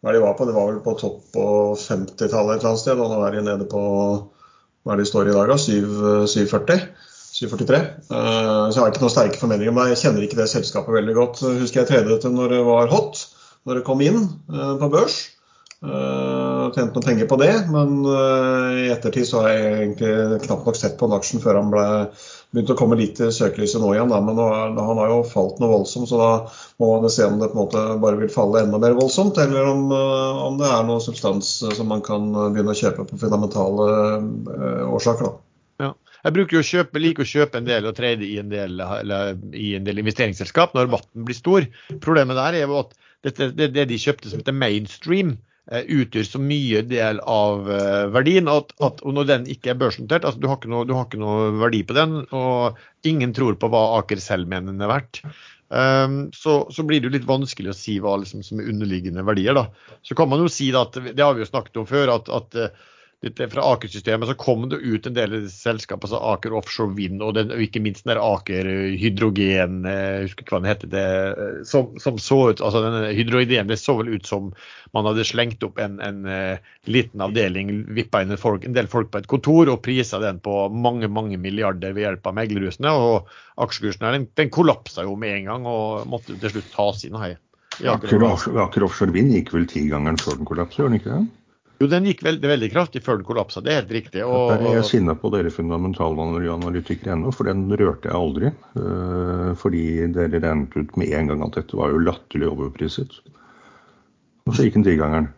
hva de var på. Det var vel på topp på 50-tallet et eller annet sted, og nå er de nede på hva er det de står i dag, da? 740? 743. Uh, så jeg har ikke noen sterke formeninger om det. Jeg kjenner ikke det selskapet veldig godt. Husker jeg tredje det når det var hot, når det kom inn uh, på børs. Uh, tjente noen penger på det, men uh, i ettertid så har jeg egentlig knapt nok sett på den aksjen før han ble begynt å komme litt i søkelyset nå igjen. Da. Men nå, han har jo falt noe voldsomt, så da må man se om det på en måte bare vil falle enda mer voldsomt, eller om, uh, om det er noe substans som man kan begynne å kjøpe på fundamentale årsaker. Da. Ja. Jeg bruker jo å kjøpe, liker å kjøpe en del og trade i en del, i en del investeringsselskap når rabatten blir stor. Problemet der er jo at dette, det, det de kjøpte som heter mainstream, Eh, utgjør så mye del av eh, verdien at, at når den ikke er børsnotert, altså du har, noe, du har, ikke noe, verdi på den, og ingen tror på hva Aker selv mener den er verdt. Um, så, så, blir det jo litt vanskelig å si hva liksom, som er underliggende verdier. da. Så kan man jo si da, at, det har vi jo snakket om før, at, at eh, fra Aker-systemet så kom det ut en del selskap, altså Aker Offshore Wind og, den, og ikke minst den der Aker Hydrogen, eh, jeg husker ikke hva den det, eh, som, som, så ut, altså denne Hydrogen det så vel ut som man hadde slengt opp en, en uh, liten avdeling, vippa inn en, folk, en, del folk på et kontor og prisa den på mange mange milliarder ved hjelp av meglerhusene. og Aksjekursen den, den kollapsa jo med en gang og måtte til slutt tas inn. Her. Aker, Aker Offshore Wind gikk vel tigangeren før den kollapset, gjorde den ikke det? Jo, den gikk veldig, veldig kraftig før den kollapsa, det er helt riktig. Og, Der er jeg sinna på dere fundamentalanalytikere ennå, for den rørte jeg aldri. Uh, fordi dere regnet ut med en gang at dette var jo latterlig overpriset. Og så gikk den digangeren.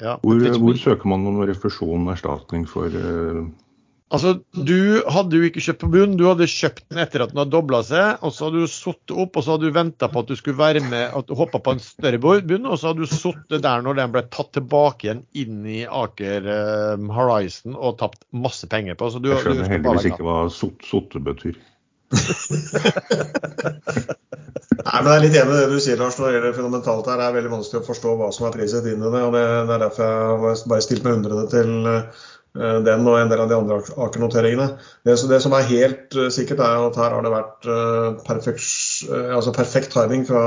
Ja, hvor, hvor, søker man noen refusjon og erstatning for uh, Altså, Du hadde jo ikke kjøpt på bunn, du hadde kjøpt den etter at den hadde dobla seg. og Så hadde du sittet opp og så hadde du venta på at du skulle være med, at du hoppa på en større bunn. Og så hadde du sittet der når den ble tatt tilbake igjen inn i Aker uh, Horizon og tapt masse penger på. Så du, Jeg skjønner heldigvis ikke hva sotte betyr. Nei, men Jeg er litt enig i det du sier, Lars. Når det gjelder fundamentalt her, det er veldig vanskelig å forstå hva som er priset inn i det. og Det, det er derfor jeg har bare stilt meg undrende til Eh, den og en del av de andre Aker-noteringene. Det, det, som er helt uh, sikkert, er at her har det vært perfekt, altså perfekt, timing fra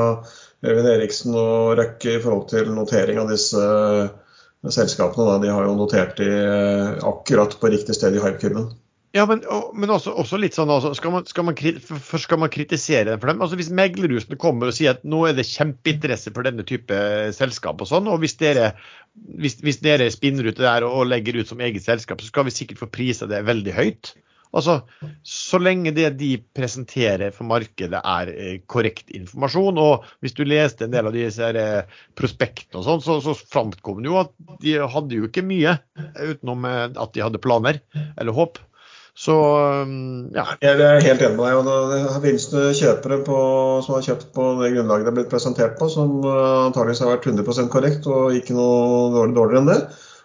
Øyvind Eriksen og Røkke i forhold til notering av disse selskapene. Da. De har jo notert de akkurat på riktig sted i hype-kurven. Ja, men, men også, også, litt sånn altså, skal, man, skal, man, Først skal man kritisere for dem. altså Hvis meglerhusene kommer og sier at nå er det kjempeinteresse for denne type selskap, og sånn, og hvis dere, hvis, hvis dere spinner ut det der og, og, legger ut som eget selskap, så skal vi sikkert få prisa det veldig høyt. Altså, Så lenge det de presenterer for markedet er eh, korrekt informasjon, og hvis du leste en del av disse eh, prospektene og sånn, så, så framkom det jo at de hadde jo ikke mye utenom eh, at de hadde planer eller håp. Så ja. Jeg er helt enig med deg. og finnes kjøpere på, som har kjøpt på det grunnlaget det er blitt presentert på, som uh, antageligvis har vært 100% korrekt og ikke noe dårlig, dårligere enn det.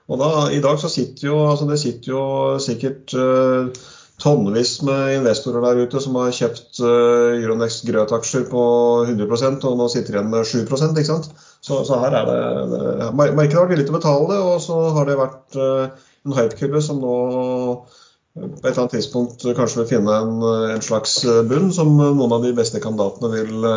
Og da, I dag så sitter jo, altså det sitter jo sikkert uh, tonnevis med investorer der ute som har kjøpt uh, Euronext Grøt-aksjer på 100% og nå sitter igjen med 7 ikke sant? Så, så her er det, det Markedet har vært villig til å betale det, og så har det vært uh, en hype-kurve som nå på et eller annet tidspunkt kanskje vil finne en, en slags bunn som noen av de beste kandidatene vil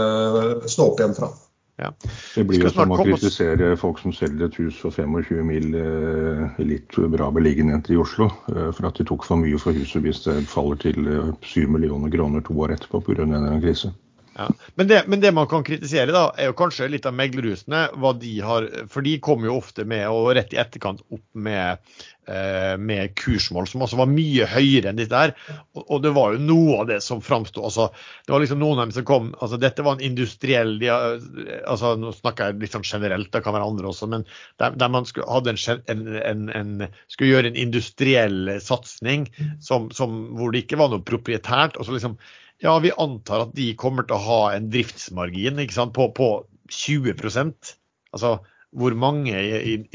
stå opp igjen fra. Ja. Det blir jo som å kritisere folk som selger et hus for 25 mil i litt bra beliggenhet i Oslo, for at de tok for mye for huset hvis det faller til 7 millioner kroner to år etterpå pga. en krise. Ja. Men, det, men, det, man kan kritisere, da, er jo kanskje litt av meglerhusene. hva de har, For de kommer jo ofte med, og rett i etterkant, opp med, eh, med kursmål som også var mye høyere enn dette her. Og, og, det var jo noe av det som framsto. Altså, det var liksom noen av dem som kom altså Dette var en industriell de, altså Nå snakker jeg litt sånn generelt, det kan være andre også, men der, der man skulle, hadde en, en, en, skulle gjøre en industriell satsing som, hvor det ikke var noe proprietært. og så liksom ja, vi antar at de kommer til å ha en driftsmargin sant, på, på, 20% Altså hvor mange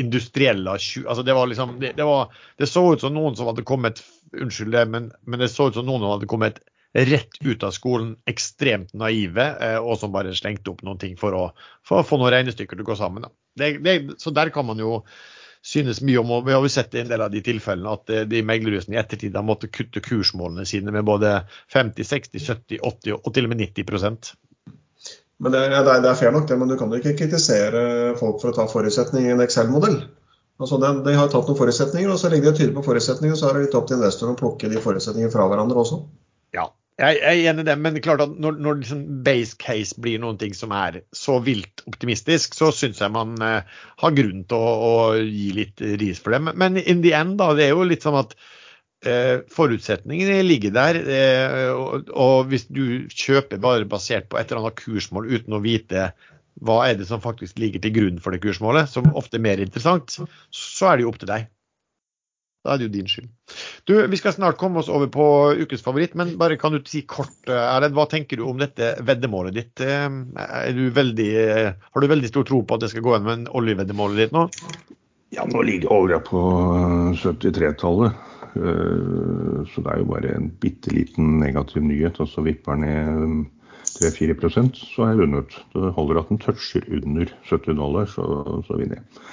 industrielle altså det, var liksom, det, det, var, det, så ut som noen som hadde kommet Unnskyld det, men, men, det så ut som noen som hadde kommet rett ut av skolen, ekstremt naive, eh, og som bare slengte opp noen ting for å, for å få noen regnestykker til å gå sammen. så der kan man jo synes mye om. og Vi har jo sett i en del av de tilfellene at eh, de meglerhusene i ettertid har måttet kutte kursmålene sine med både 50, 60, 70, 80 og til og med 90% men det, er, det er fair nok, det, men du kan jo ikke kritisere folk for å ta forutsetninger i en Excel-modell. Altså de, de, har tatt noen forutsetninger, og så legger de tydelig på forutsetninger, og så er det litt opp til investoren å plukke de forutsetningene fra hverandre også. Jeg er enig i det, men klart at når, når liksom base case blir noen ting som er så vilt optimistisk, så syns jeg man eh, har grunn til å, å, gi litt ris for det. Men in the end, da, det er jo litt sånn at eh, forutsetningene ligger der. Eh, og, og, hvis du kjøper bare basert på et eller annet kursmål uten å vite hva er det som faktisk ligger til grunn for det kursmålet, som ofte er mer interessant, så er det jo opp til deg. Da er det jo din skyld. Du, Vi skal snart komme oss over på ukens favoritt, men bare kan du si kort, eh, Erlend, hva tenker du om dette veddemålet ditt? Eh, du veldig, eh, har du veldig stor tro på at det skal gå igjen med oljeveddemålet ditt nå? Ja, nå ligger olja på 73-tallet. Så det er jo bare en bitte liten negativ nyhet. Og så vipper ned 3-4 så er jeg vunnet. Det holder at den toucher under 70 dollar, så, så vinner jeg.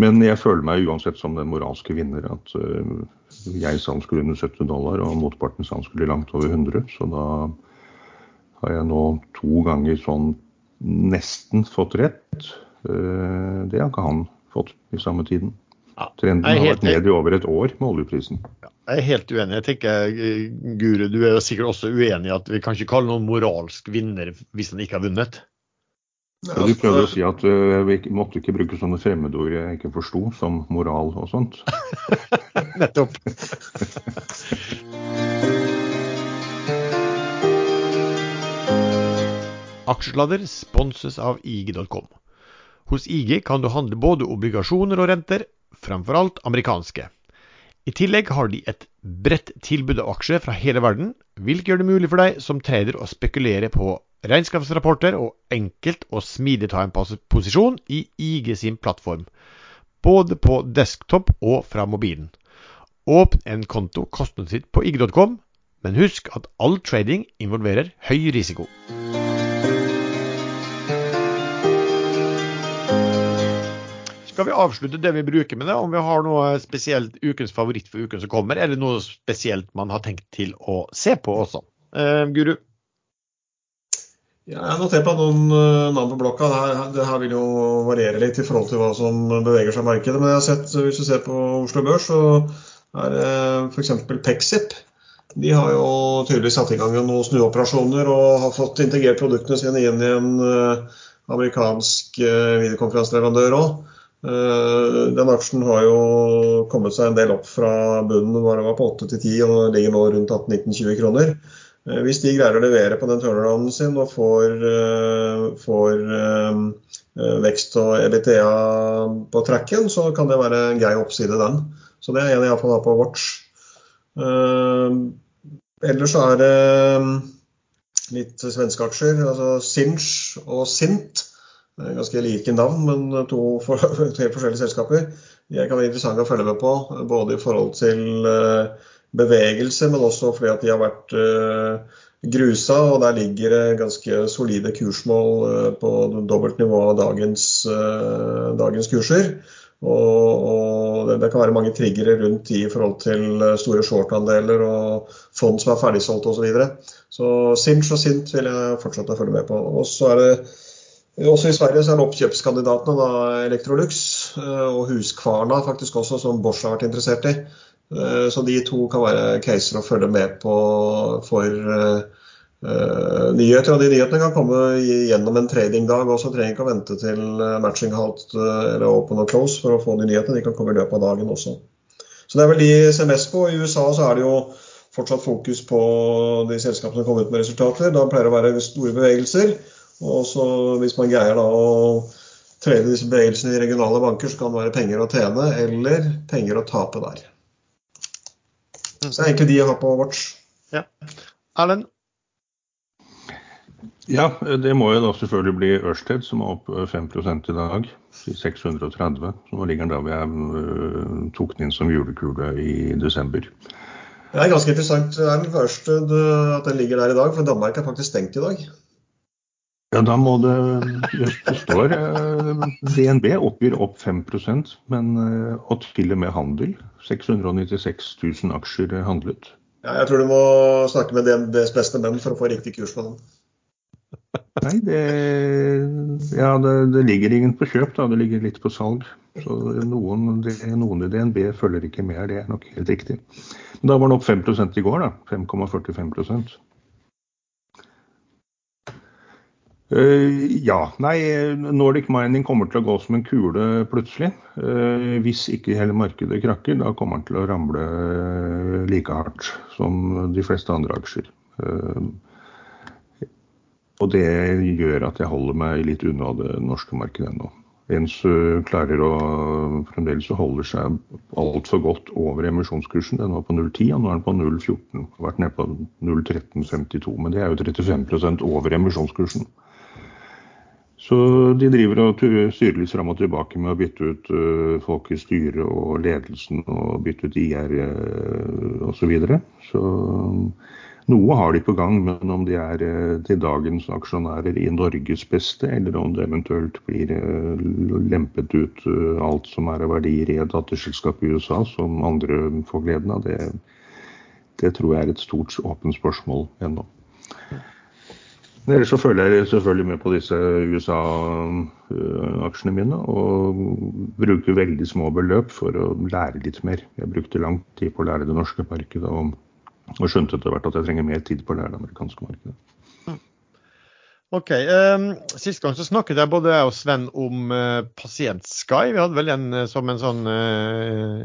Men jeg føler meg uansett som den moralske vinner. At uh, jeg sa han skulle under 70 dollar, og motparten sa han skulle langt over 100. Så da har jeg nå to ganger sånn nesten fått rett. Uh, det har ikke han fått i samme tiden. Trenden har vært ned i over et år med oljeprisen. Jeg er helt uenig. Jeg tenker, Guru, du er jo sikkert også uenig i at vi kan ikke kalle noen moralsk vinner hvis han ikke har vunnet? Ja, du prøvde å si at uh, vi måtte ikke bruke sånne fremmedord jeg ikke forsto, som moral og sånt. [LAUGHS] Nettopp. Aksjesladder sponses av IG.com. Hos IG kan du handle både obligasjoner og renter, framfor alt amerikanske. I tillegg har de et bredt tilbud av aksjer fra hele verden, hvilket gjør det mulig for deg som trader å spekulere på regnskapsrapporter og enkelt og smidig ta en posisjon i IG sin plattform, både på desktop og fra mobilen. Åpn en konto kostnadsfritt på ig.com, men husk at all trading involverer høy risiko. Skal vi avslutte det vi bruker med det, om vi har noe spesielt ukens favoritt for uken som kommer, eller noe spesielt man har tenkt til å se på også? Uh, Guru? Ja, jeg notert meg noen uh, navn på blokka. Det her, det her, vil jo variere litt i forhold til hva som beveger seg i markedet. Men jeg har sett, hvis du ser på Oslo Børs, så er det f.eks. Pexip. De har jo tydeligvis satt i gang noen snuoperasjoner og har fått integrert produktene sine inn i en uh, amerikansk uh, videokonferanseleverandør òg. Den aksjen har jo kommet seg en del opp fra bunnen, hvor det var på 8 til 10 og ligger nå rundt 18-19-20 kroner. Eh, hvis de greier å levere på den turnarounden sin og får, eh, får eh, vekst og EBTA på tracken, så kan det være en grei oppside, den. Så det er en jeg har på watch. Ellers er det litt svenske aksjer. altså Sinch og Sint. Ganske like navn, men to helt [LAUGHS] forskjellige selskaper. De kan være interessante å følge med på, både i forhold til bevegelse, men også fordi at de har vært uh, grusa. Og der ligger det ganske solide kursmål uh, på dobbelt nivå av dagens, uh, dagens kurser. Og, og det, det, kan være mange triggere rundt i forhold til store short-andeler og fond som er ferdigsolgt osv. Så, videre. så Sinch og Sint vil jeg fortsette å følge med på. Og så er det også i Sverige så er det oppkjøpskandidatene da Electrolux og Huskvarna faktisk også, som Bosch har vært interessert i. Så de to kan være caser å følge med på for Uh, nyheter, og De nyhetene kan komme gjennom en tradingdag også. Trenger ikke å vente til eh, matching halt eller open og close for å få de nyhetene. De kan komme i løpet av dagen også. Så Det er vel de ser mest på. I USA så er det jo fortsatt fokus på de selskapene som kommer ut med resultater. Da pleier det å være store bevegelser. Og så Hvis man greier da å trade disse bevegelsene i regionale banker, så kan det være penger å tjene eller penger å tape der. Så det er egentlig de jeg har på watch. Ja. Erlend? Ja, det må jo da selvfølgelig bli Ørsted, som er opp 5 i dag, 630. Så nå ligger den da vi uh, tok den inn som julekule i desember. Det er ganske interessant det er den første at den ligger der i dag, for Danmark er faktisk stengt i dag. Ja, da må det Det står uh, DNB oppgir opp 5% men uh, og til og med handel. 696 000 aksjer handlet. Ja, jeg tror du må snakke med DNBs beste menn for å få riktig kurs på den. [LAUGHS] Nei, det, ja, det, det, ligger ingen på kjøp, da. Det ligger litt på salg. Så noen, noen i DNB følger ikke med, det er nok helt riktig. Men da var den opp 5 i går, da. 5,45 Uh, ja. Nei, Nordic Mining kommer til å gå som en kule plutselig. Uh, hvis ikke hele markedet krakker, da kommer den til å ramle like hardt som de fleste andre aksjer. Og det gjør at jeg holder meg litt unna det norske markedet ennå. Ens klarer å fremdeles holder seg altfor godt over emisjonskursen. Den var på 0,10, og nå er den på 0,14. Har vært nede på 0,1352, men det er jo 35% over emisjonskursen. Så de driver og styrer litt fram og tilbake med å bytte ut folk i styret og ledelsen og bytte ut IR uh, osv. Så, videre. så noe har de på gang, men om de er eh, til dagens aksjonærer i Norges beste, eller om det eventuelt blir eh, lempet ut eh, alt som er av verdier i et datterselskap i USA, som andre får gleden av, det, det tror jeg er et stort åpent spørsmål ennå. Ellers så følger jeg selvfølgelig med på disse USA-aksjene mine, og bruker veldig små beløp for å lære litt mer. Jeg brukte lang tid på å lære det norske markedet. og skjønte etter hvert at jeg trenger mer tid på å lære det amerikanske markedet. Mm. Ok, um, Sist gang så snakket jeg både jeg og Sven om uh, Pasient-Sky. Vi hadde vel den uh, som en sånn uh,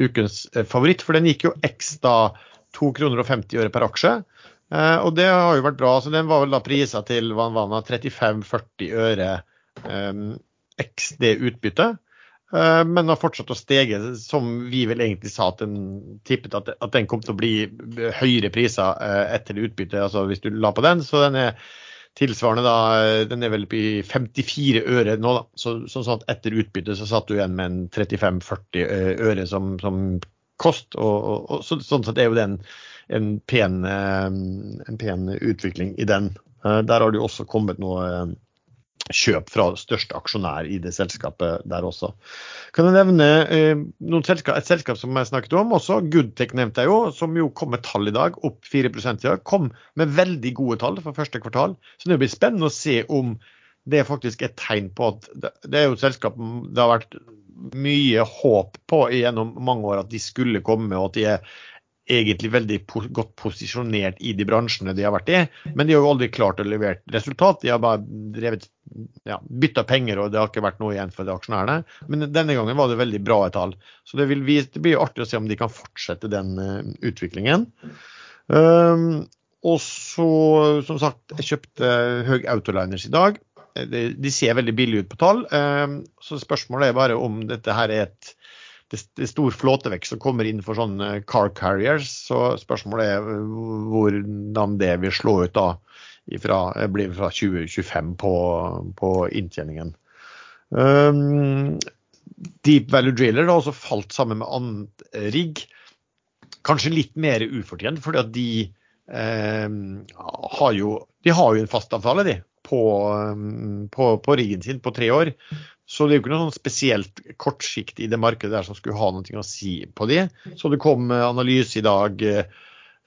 ukens favoritt, for den gikk jo ekstra 2,50 kroner og 50 øre per aksje. Og det har jo vært bra. så Den var vel da prisa til 35-40 øre um, x det utbyttet. Eh, men har fortsatt å stege, som vi vel egentlig sa at den tippet at, at den kom til å bli høyere priser eh, etter utbyttet, altså hvis du la på den. Så den er tilsvarende da, eh, den er vel i 54 øre nå, da. Så, sånn at etter utbyttet så satt du igjen med en 35-40 øre som, som kost. Og, og, og så, sånn sett er jo det en, en, pen, en pen utvikling i den. Der har det jo også kommet noe kjøp fra største aksjonær i det selskapet der også. Kan jeg nevne eh, selskap, et selskap som jeg snakket om også, Goodtech nevnte jeg jo, som jo kom med tall i dag, opp 4 i dag. Kom med veldig gode tall for første kvartal. Så det blir spennende å se om det faktisk er et tegn på at det er jo et selskap det har vært mye håp på gjennom mange år at de skulle komme, og at de er egentlig veldig godt posisjonert i de bransjene de har vært i, men de har jo aldri klart å levere resultat. De har bare drevet, ja, bytta penger, og det har ikke vært noe igjen for de aksjonærene. Men denne gangen var det veldig bra et tall. Så det, vil, det blir artig å se om de kan fortsette den uh, utviklingen. Um, og så, som sagt, jeg kjøpte Høg Autoliners i dag. De, de, ser veldig billige ut på tall. Um, så spørsmålet er bare om dette her er et det er stor flåtevekst som kommer inn for sånne car carriers. Så spørsmålet er eh, hvordan det vil slå ut da ifra, blir fra 2025 på, på inntjeningen. Um, Deep Value Driller har også falt sammen med annen rigg. Kanskje litt mer ufortjent, fordi at de eh, har jo de har jo en fastavtale de, på, på, på riggen sin på tre år. Så det er jo ikke noe sånn spesielt kortsiktig i det markedet der som skulle ha noe å si på det. Så det kom analyse i dag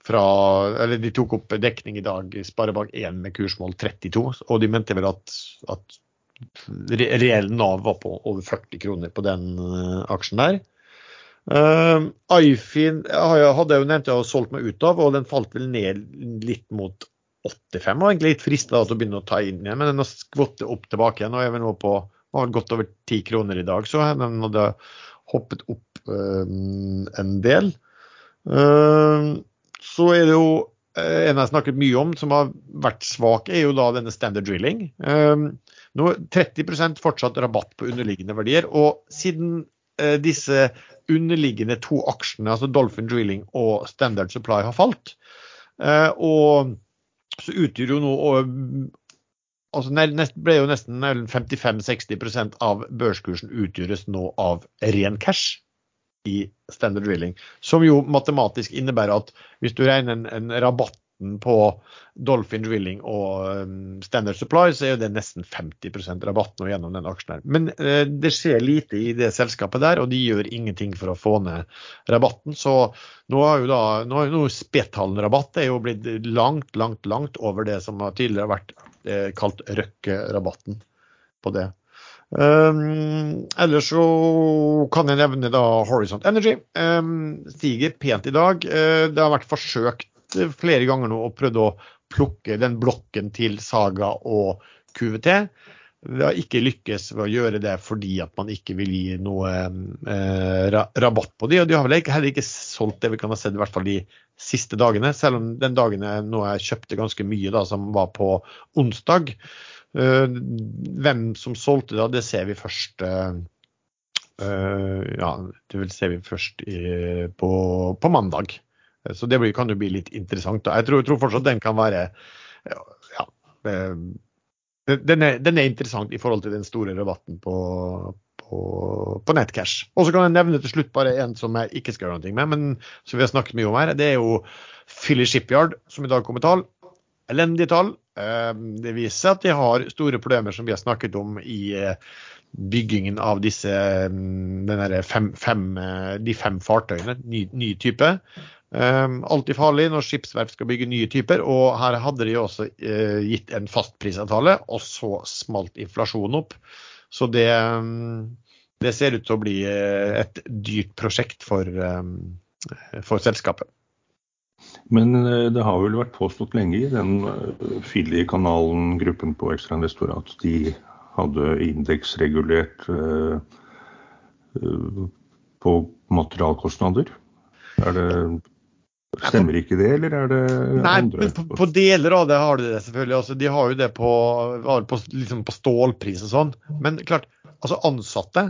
fra Eller de tok opp dekning i dag, Sparebank1 med kursmål 32, og de mente vel at, at reell Nav var på over 40 kroner på den aksjen der. Uh, Ifin hadde jeg jo nevnt jeg hadde solgt meg ut av, og den falt vel ned litt mot 85. Og egentlig litt frista til å begynne å ta inn igjen, men den har skvottet opp tilbake igjen. og jeg vil nå på var godt over 10 kroner i dag, så den hadde hoppet opp uh, en del. Uh, så er det jo en jeg har snakket mye om som har vært svak, er jo da denne standard drilling. Nå 30% fortsatt rabatt på underliggende verdier. Og siden disse underliggende to aksjene, altså Dolphin Drilling og Standard Supply, har falt. Eh, og så utgjør jo nå altså nest, ble jo nesten 55-60% av børskursen utgjøres nå av ren cash i Standard Drilling. Som jo matematisk innebærer at hvis du regner en, en rabatt rabatten på Dolphin Drilling og um, Standard Supply, så er det nesten 50 rabatt nå gjennom den aksjen. her. Men eh, det skjer lite i det selskapet der, og de gjør ingenting for å få ned rabatten. Så nå har jo da nå har jo Spetalen-rabatt er jo blitt langt, langt, langt over det som tidligere har vært eh, kalt Røkke-rabatten på det. Um, ellers så kan jeg nevne da Horizont Energy. Um, stiger pent i dag. Uh, det har vært forsøkt flere ganger nå og prøvd å plukke den blokken til Saga og QVT. Vi har ikke lykkes ved å gjøre det fordi at man ikke vil gi noe eh, rabatt på de, og de har vel heller ikke solgt det vi kan ha sett i hvert fall de siste dagene. Selv om den dagen jeg nå jeg kjøpte ganske mye, da, som var på onsdag. Eh, hvem som solgte da, det ser vi først eh, eh ja, det vil se vi først i, på, på mandag. Så det kan jo bli litt interessant. Jeg tror, tror fortsatt den kan være ja, eh, den, er, den, er, interessant i forhold til den store rabatten på, på, på nettcash. Og så kan jeg nevne til slutt bare en som jeg ikke skal gjøre noe med, men som vi har snakket mye om her. Det er jo Philly Shipyard, som i dag kommer tall. Elendige tall. Eh, det viser seg at de har store problemer, som vi har snakket om i eh, byggingen av disse fem, fem, de fem fartøyene, ny, ny type. Um, alltid farlig når skipsverft skal bygge nye typer, og her hadde de også uh, gitt en fastprisavtale, og så smalt inflasjonen opp. Så det, um, det ser ut til å bli uh, et dyrt prosjekt for, um, for selskapet. Men uh, det har vel vært påstått lenge i den uh, kanalen gruppen på Ekstrainvestor at de hadde indeksregulert på materialkostnader. Er det Stemmer ikke det, eller er det Nei, andre? På, på, deler av det har de det, selvfølgelig. Altså, de har jo det på, på, liksom på stålpris og sånn. Men klart, altså ansatte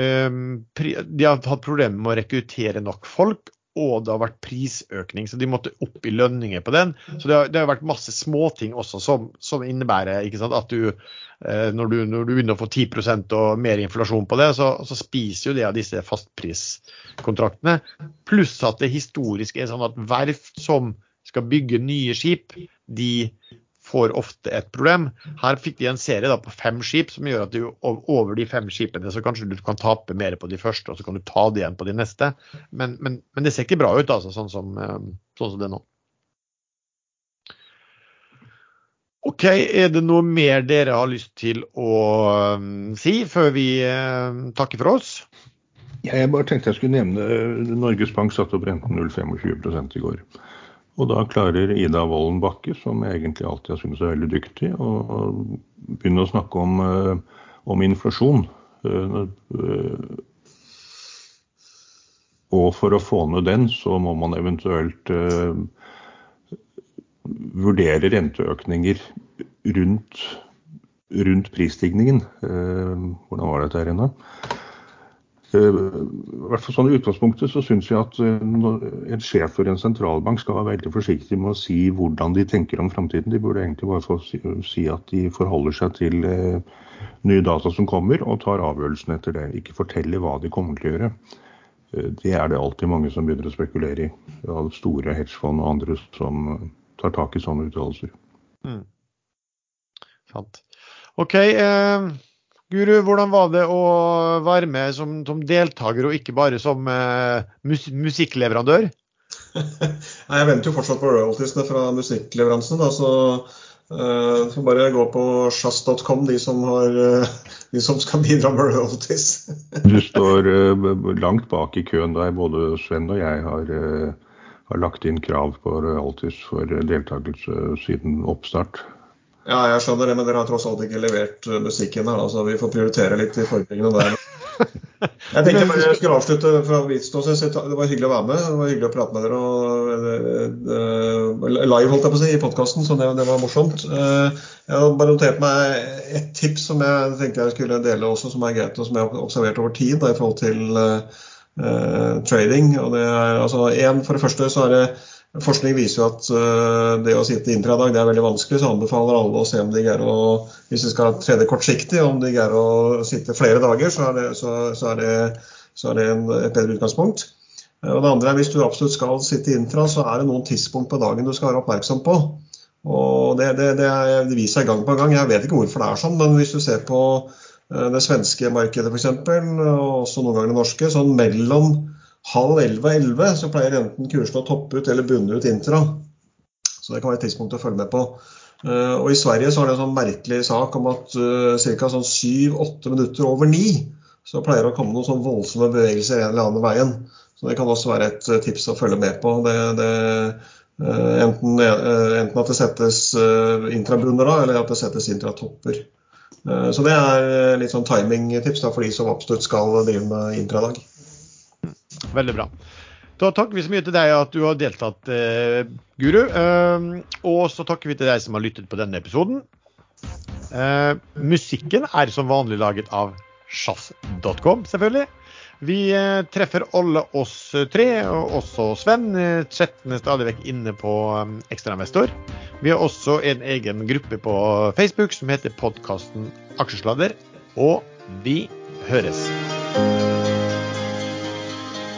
um, De har hatt problemer med å rekruttere nok folk og det har vært prisøkning, så de måtte opp i lønninger på den. Så det har, det har vært masse småting også som, som innebærer sant, at du eh, når, du når, du begynner å få 10% og mer inflasjon på det, så, så spiser jo det av disse fastpriskontraktene. Pluss at det historisk er sånn at verft som skal bygge nye skip, de får ofte et problem. Her fikk de en serie da, på fem skip som gjør at du over de fem skipene så kanskje du kan tape mer på de første, og så kan du ta det igjen på de neste. Men, men, men det ser ikke bra ut, altså, sånn som, eh, sånn som det er nå. OK, er det noe mer dere har lyst til å um, si før vi uh, takker for oss? Jeg bare tenkte jeg skulle nevne Norges Bank satte opp renten 0,25 i går. Og da klarer Ida Wolden Bakke, som jeg egentlig alltid har syntes er veldig dyktig, å begynne å snakke om, eh, om inflasjon. Eh, eh, og for å få ned den, så må man eventuelt vurdere renteøkninger rundt, rundt prisstigningen. Hvordan var dette her inne? Eh, hvert fall sånn I utgangspunktet så syns vi at eh, en sjef for en sentralbank skal være veldig forsiktig med å si hvordan de tenker om framtiden. De burde egentlig bare få si at de forholder seg til eh, nye data som kommer, og tar avgjørelsen etter det. Ikke fortelle hva de kommer til å gjøre. Det er det alltid mange som begynner å spekulere i. Av store hedgefond og andre som tar tak i sånne uttalelser. Mm. Sant. OK. Eh Guru, hvordan var det å være med som, som deltaker og ikke bare som uh, mus musikkleverandør? [LAUGHS] Nei, Jeg venter jo fortsatt på royaltiesene fra musikkleveransen. Da, så uh, får bare gå på sjazz.com, de, som uh, de som skal bidra med royalties. [LAUGHS] du står uh, langt bak i køen der både Sven og jeg har, har lagt inn krav på royalties for deltakelse siden oppstart. Ja, jeg skjønner det, men dere har tross alt ikke levert uh, musikken her. Altså, vi får prioritere litt i forberedelsene der. [LAUGHS] Jeg tenkte bare jeg skulle avslutte fra mitt ståsted. Det var hyggelig å være med. Det var hyggelig å prate med dere og, uh, live, holdt jeg på å si, i podkasten, så det, det, var morsomt. Uh, jeg har bare notert meg et tips som jeg tenkte jeg skulle dele også, som er greit, og som jeg har observert over tid da, i forhold til trading. Og det er, altså, en, for det første så er det Forskning viser jo at uh, det å sitte intradag det er veldig vanskelig, så anbefaler alle å se om de greier å Hvis de skal trene kortsiktig, om de greier å sitte flere dager, så er det, så, så er det, så er det en, et bedre utgangspunkt. Uh, og det andre er Hvis du absolutt skal sitte intra, så er det noen tidspunkt på dagen du skal være oppmerksom på. Og Det, det, det, det viser seg gang på gang. Jeg vet ikke hvorfor det er sånn, men hvis du ser på uh, det svenske markedet f.eks., og også noen ganger det norske, sånn mellom halv elleve elleve så pleier enten kursene å toppe ut eller bunne ut intra. Så det kan være et tidspunkt å følge med på. Uh, og I Sverige så er det en sånn merkelig sak om at uh, ca. Sånn syv-åtte minutter over ni så pleier det å komme noen sånn voldsomme bevegelser en eller annen veien. Så det kan også være et uh, tips å følge med på. Det, det, enten, enten, at det settes intrabunner da, eller at det settes intratopper. Så det er litt sånn timingtips for de som absolutt skal drive med intradag. Veldig bra. Da takker vi så mye til deg at du har deltatt, eh, Guru. Eh, og så takker vi til deg som har lyttet på denne episoden. Eh, musikken er som vanlig laget av sjazz.com, selvfølgelig. Vi eh, treffer alle oss tre, og også Sven, Chatten er stadig vekk inne på Ekstrainvestor. Vi har også en egen gruppe på Facebook som heter podkasten Aksjesladder. Og vi høres.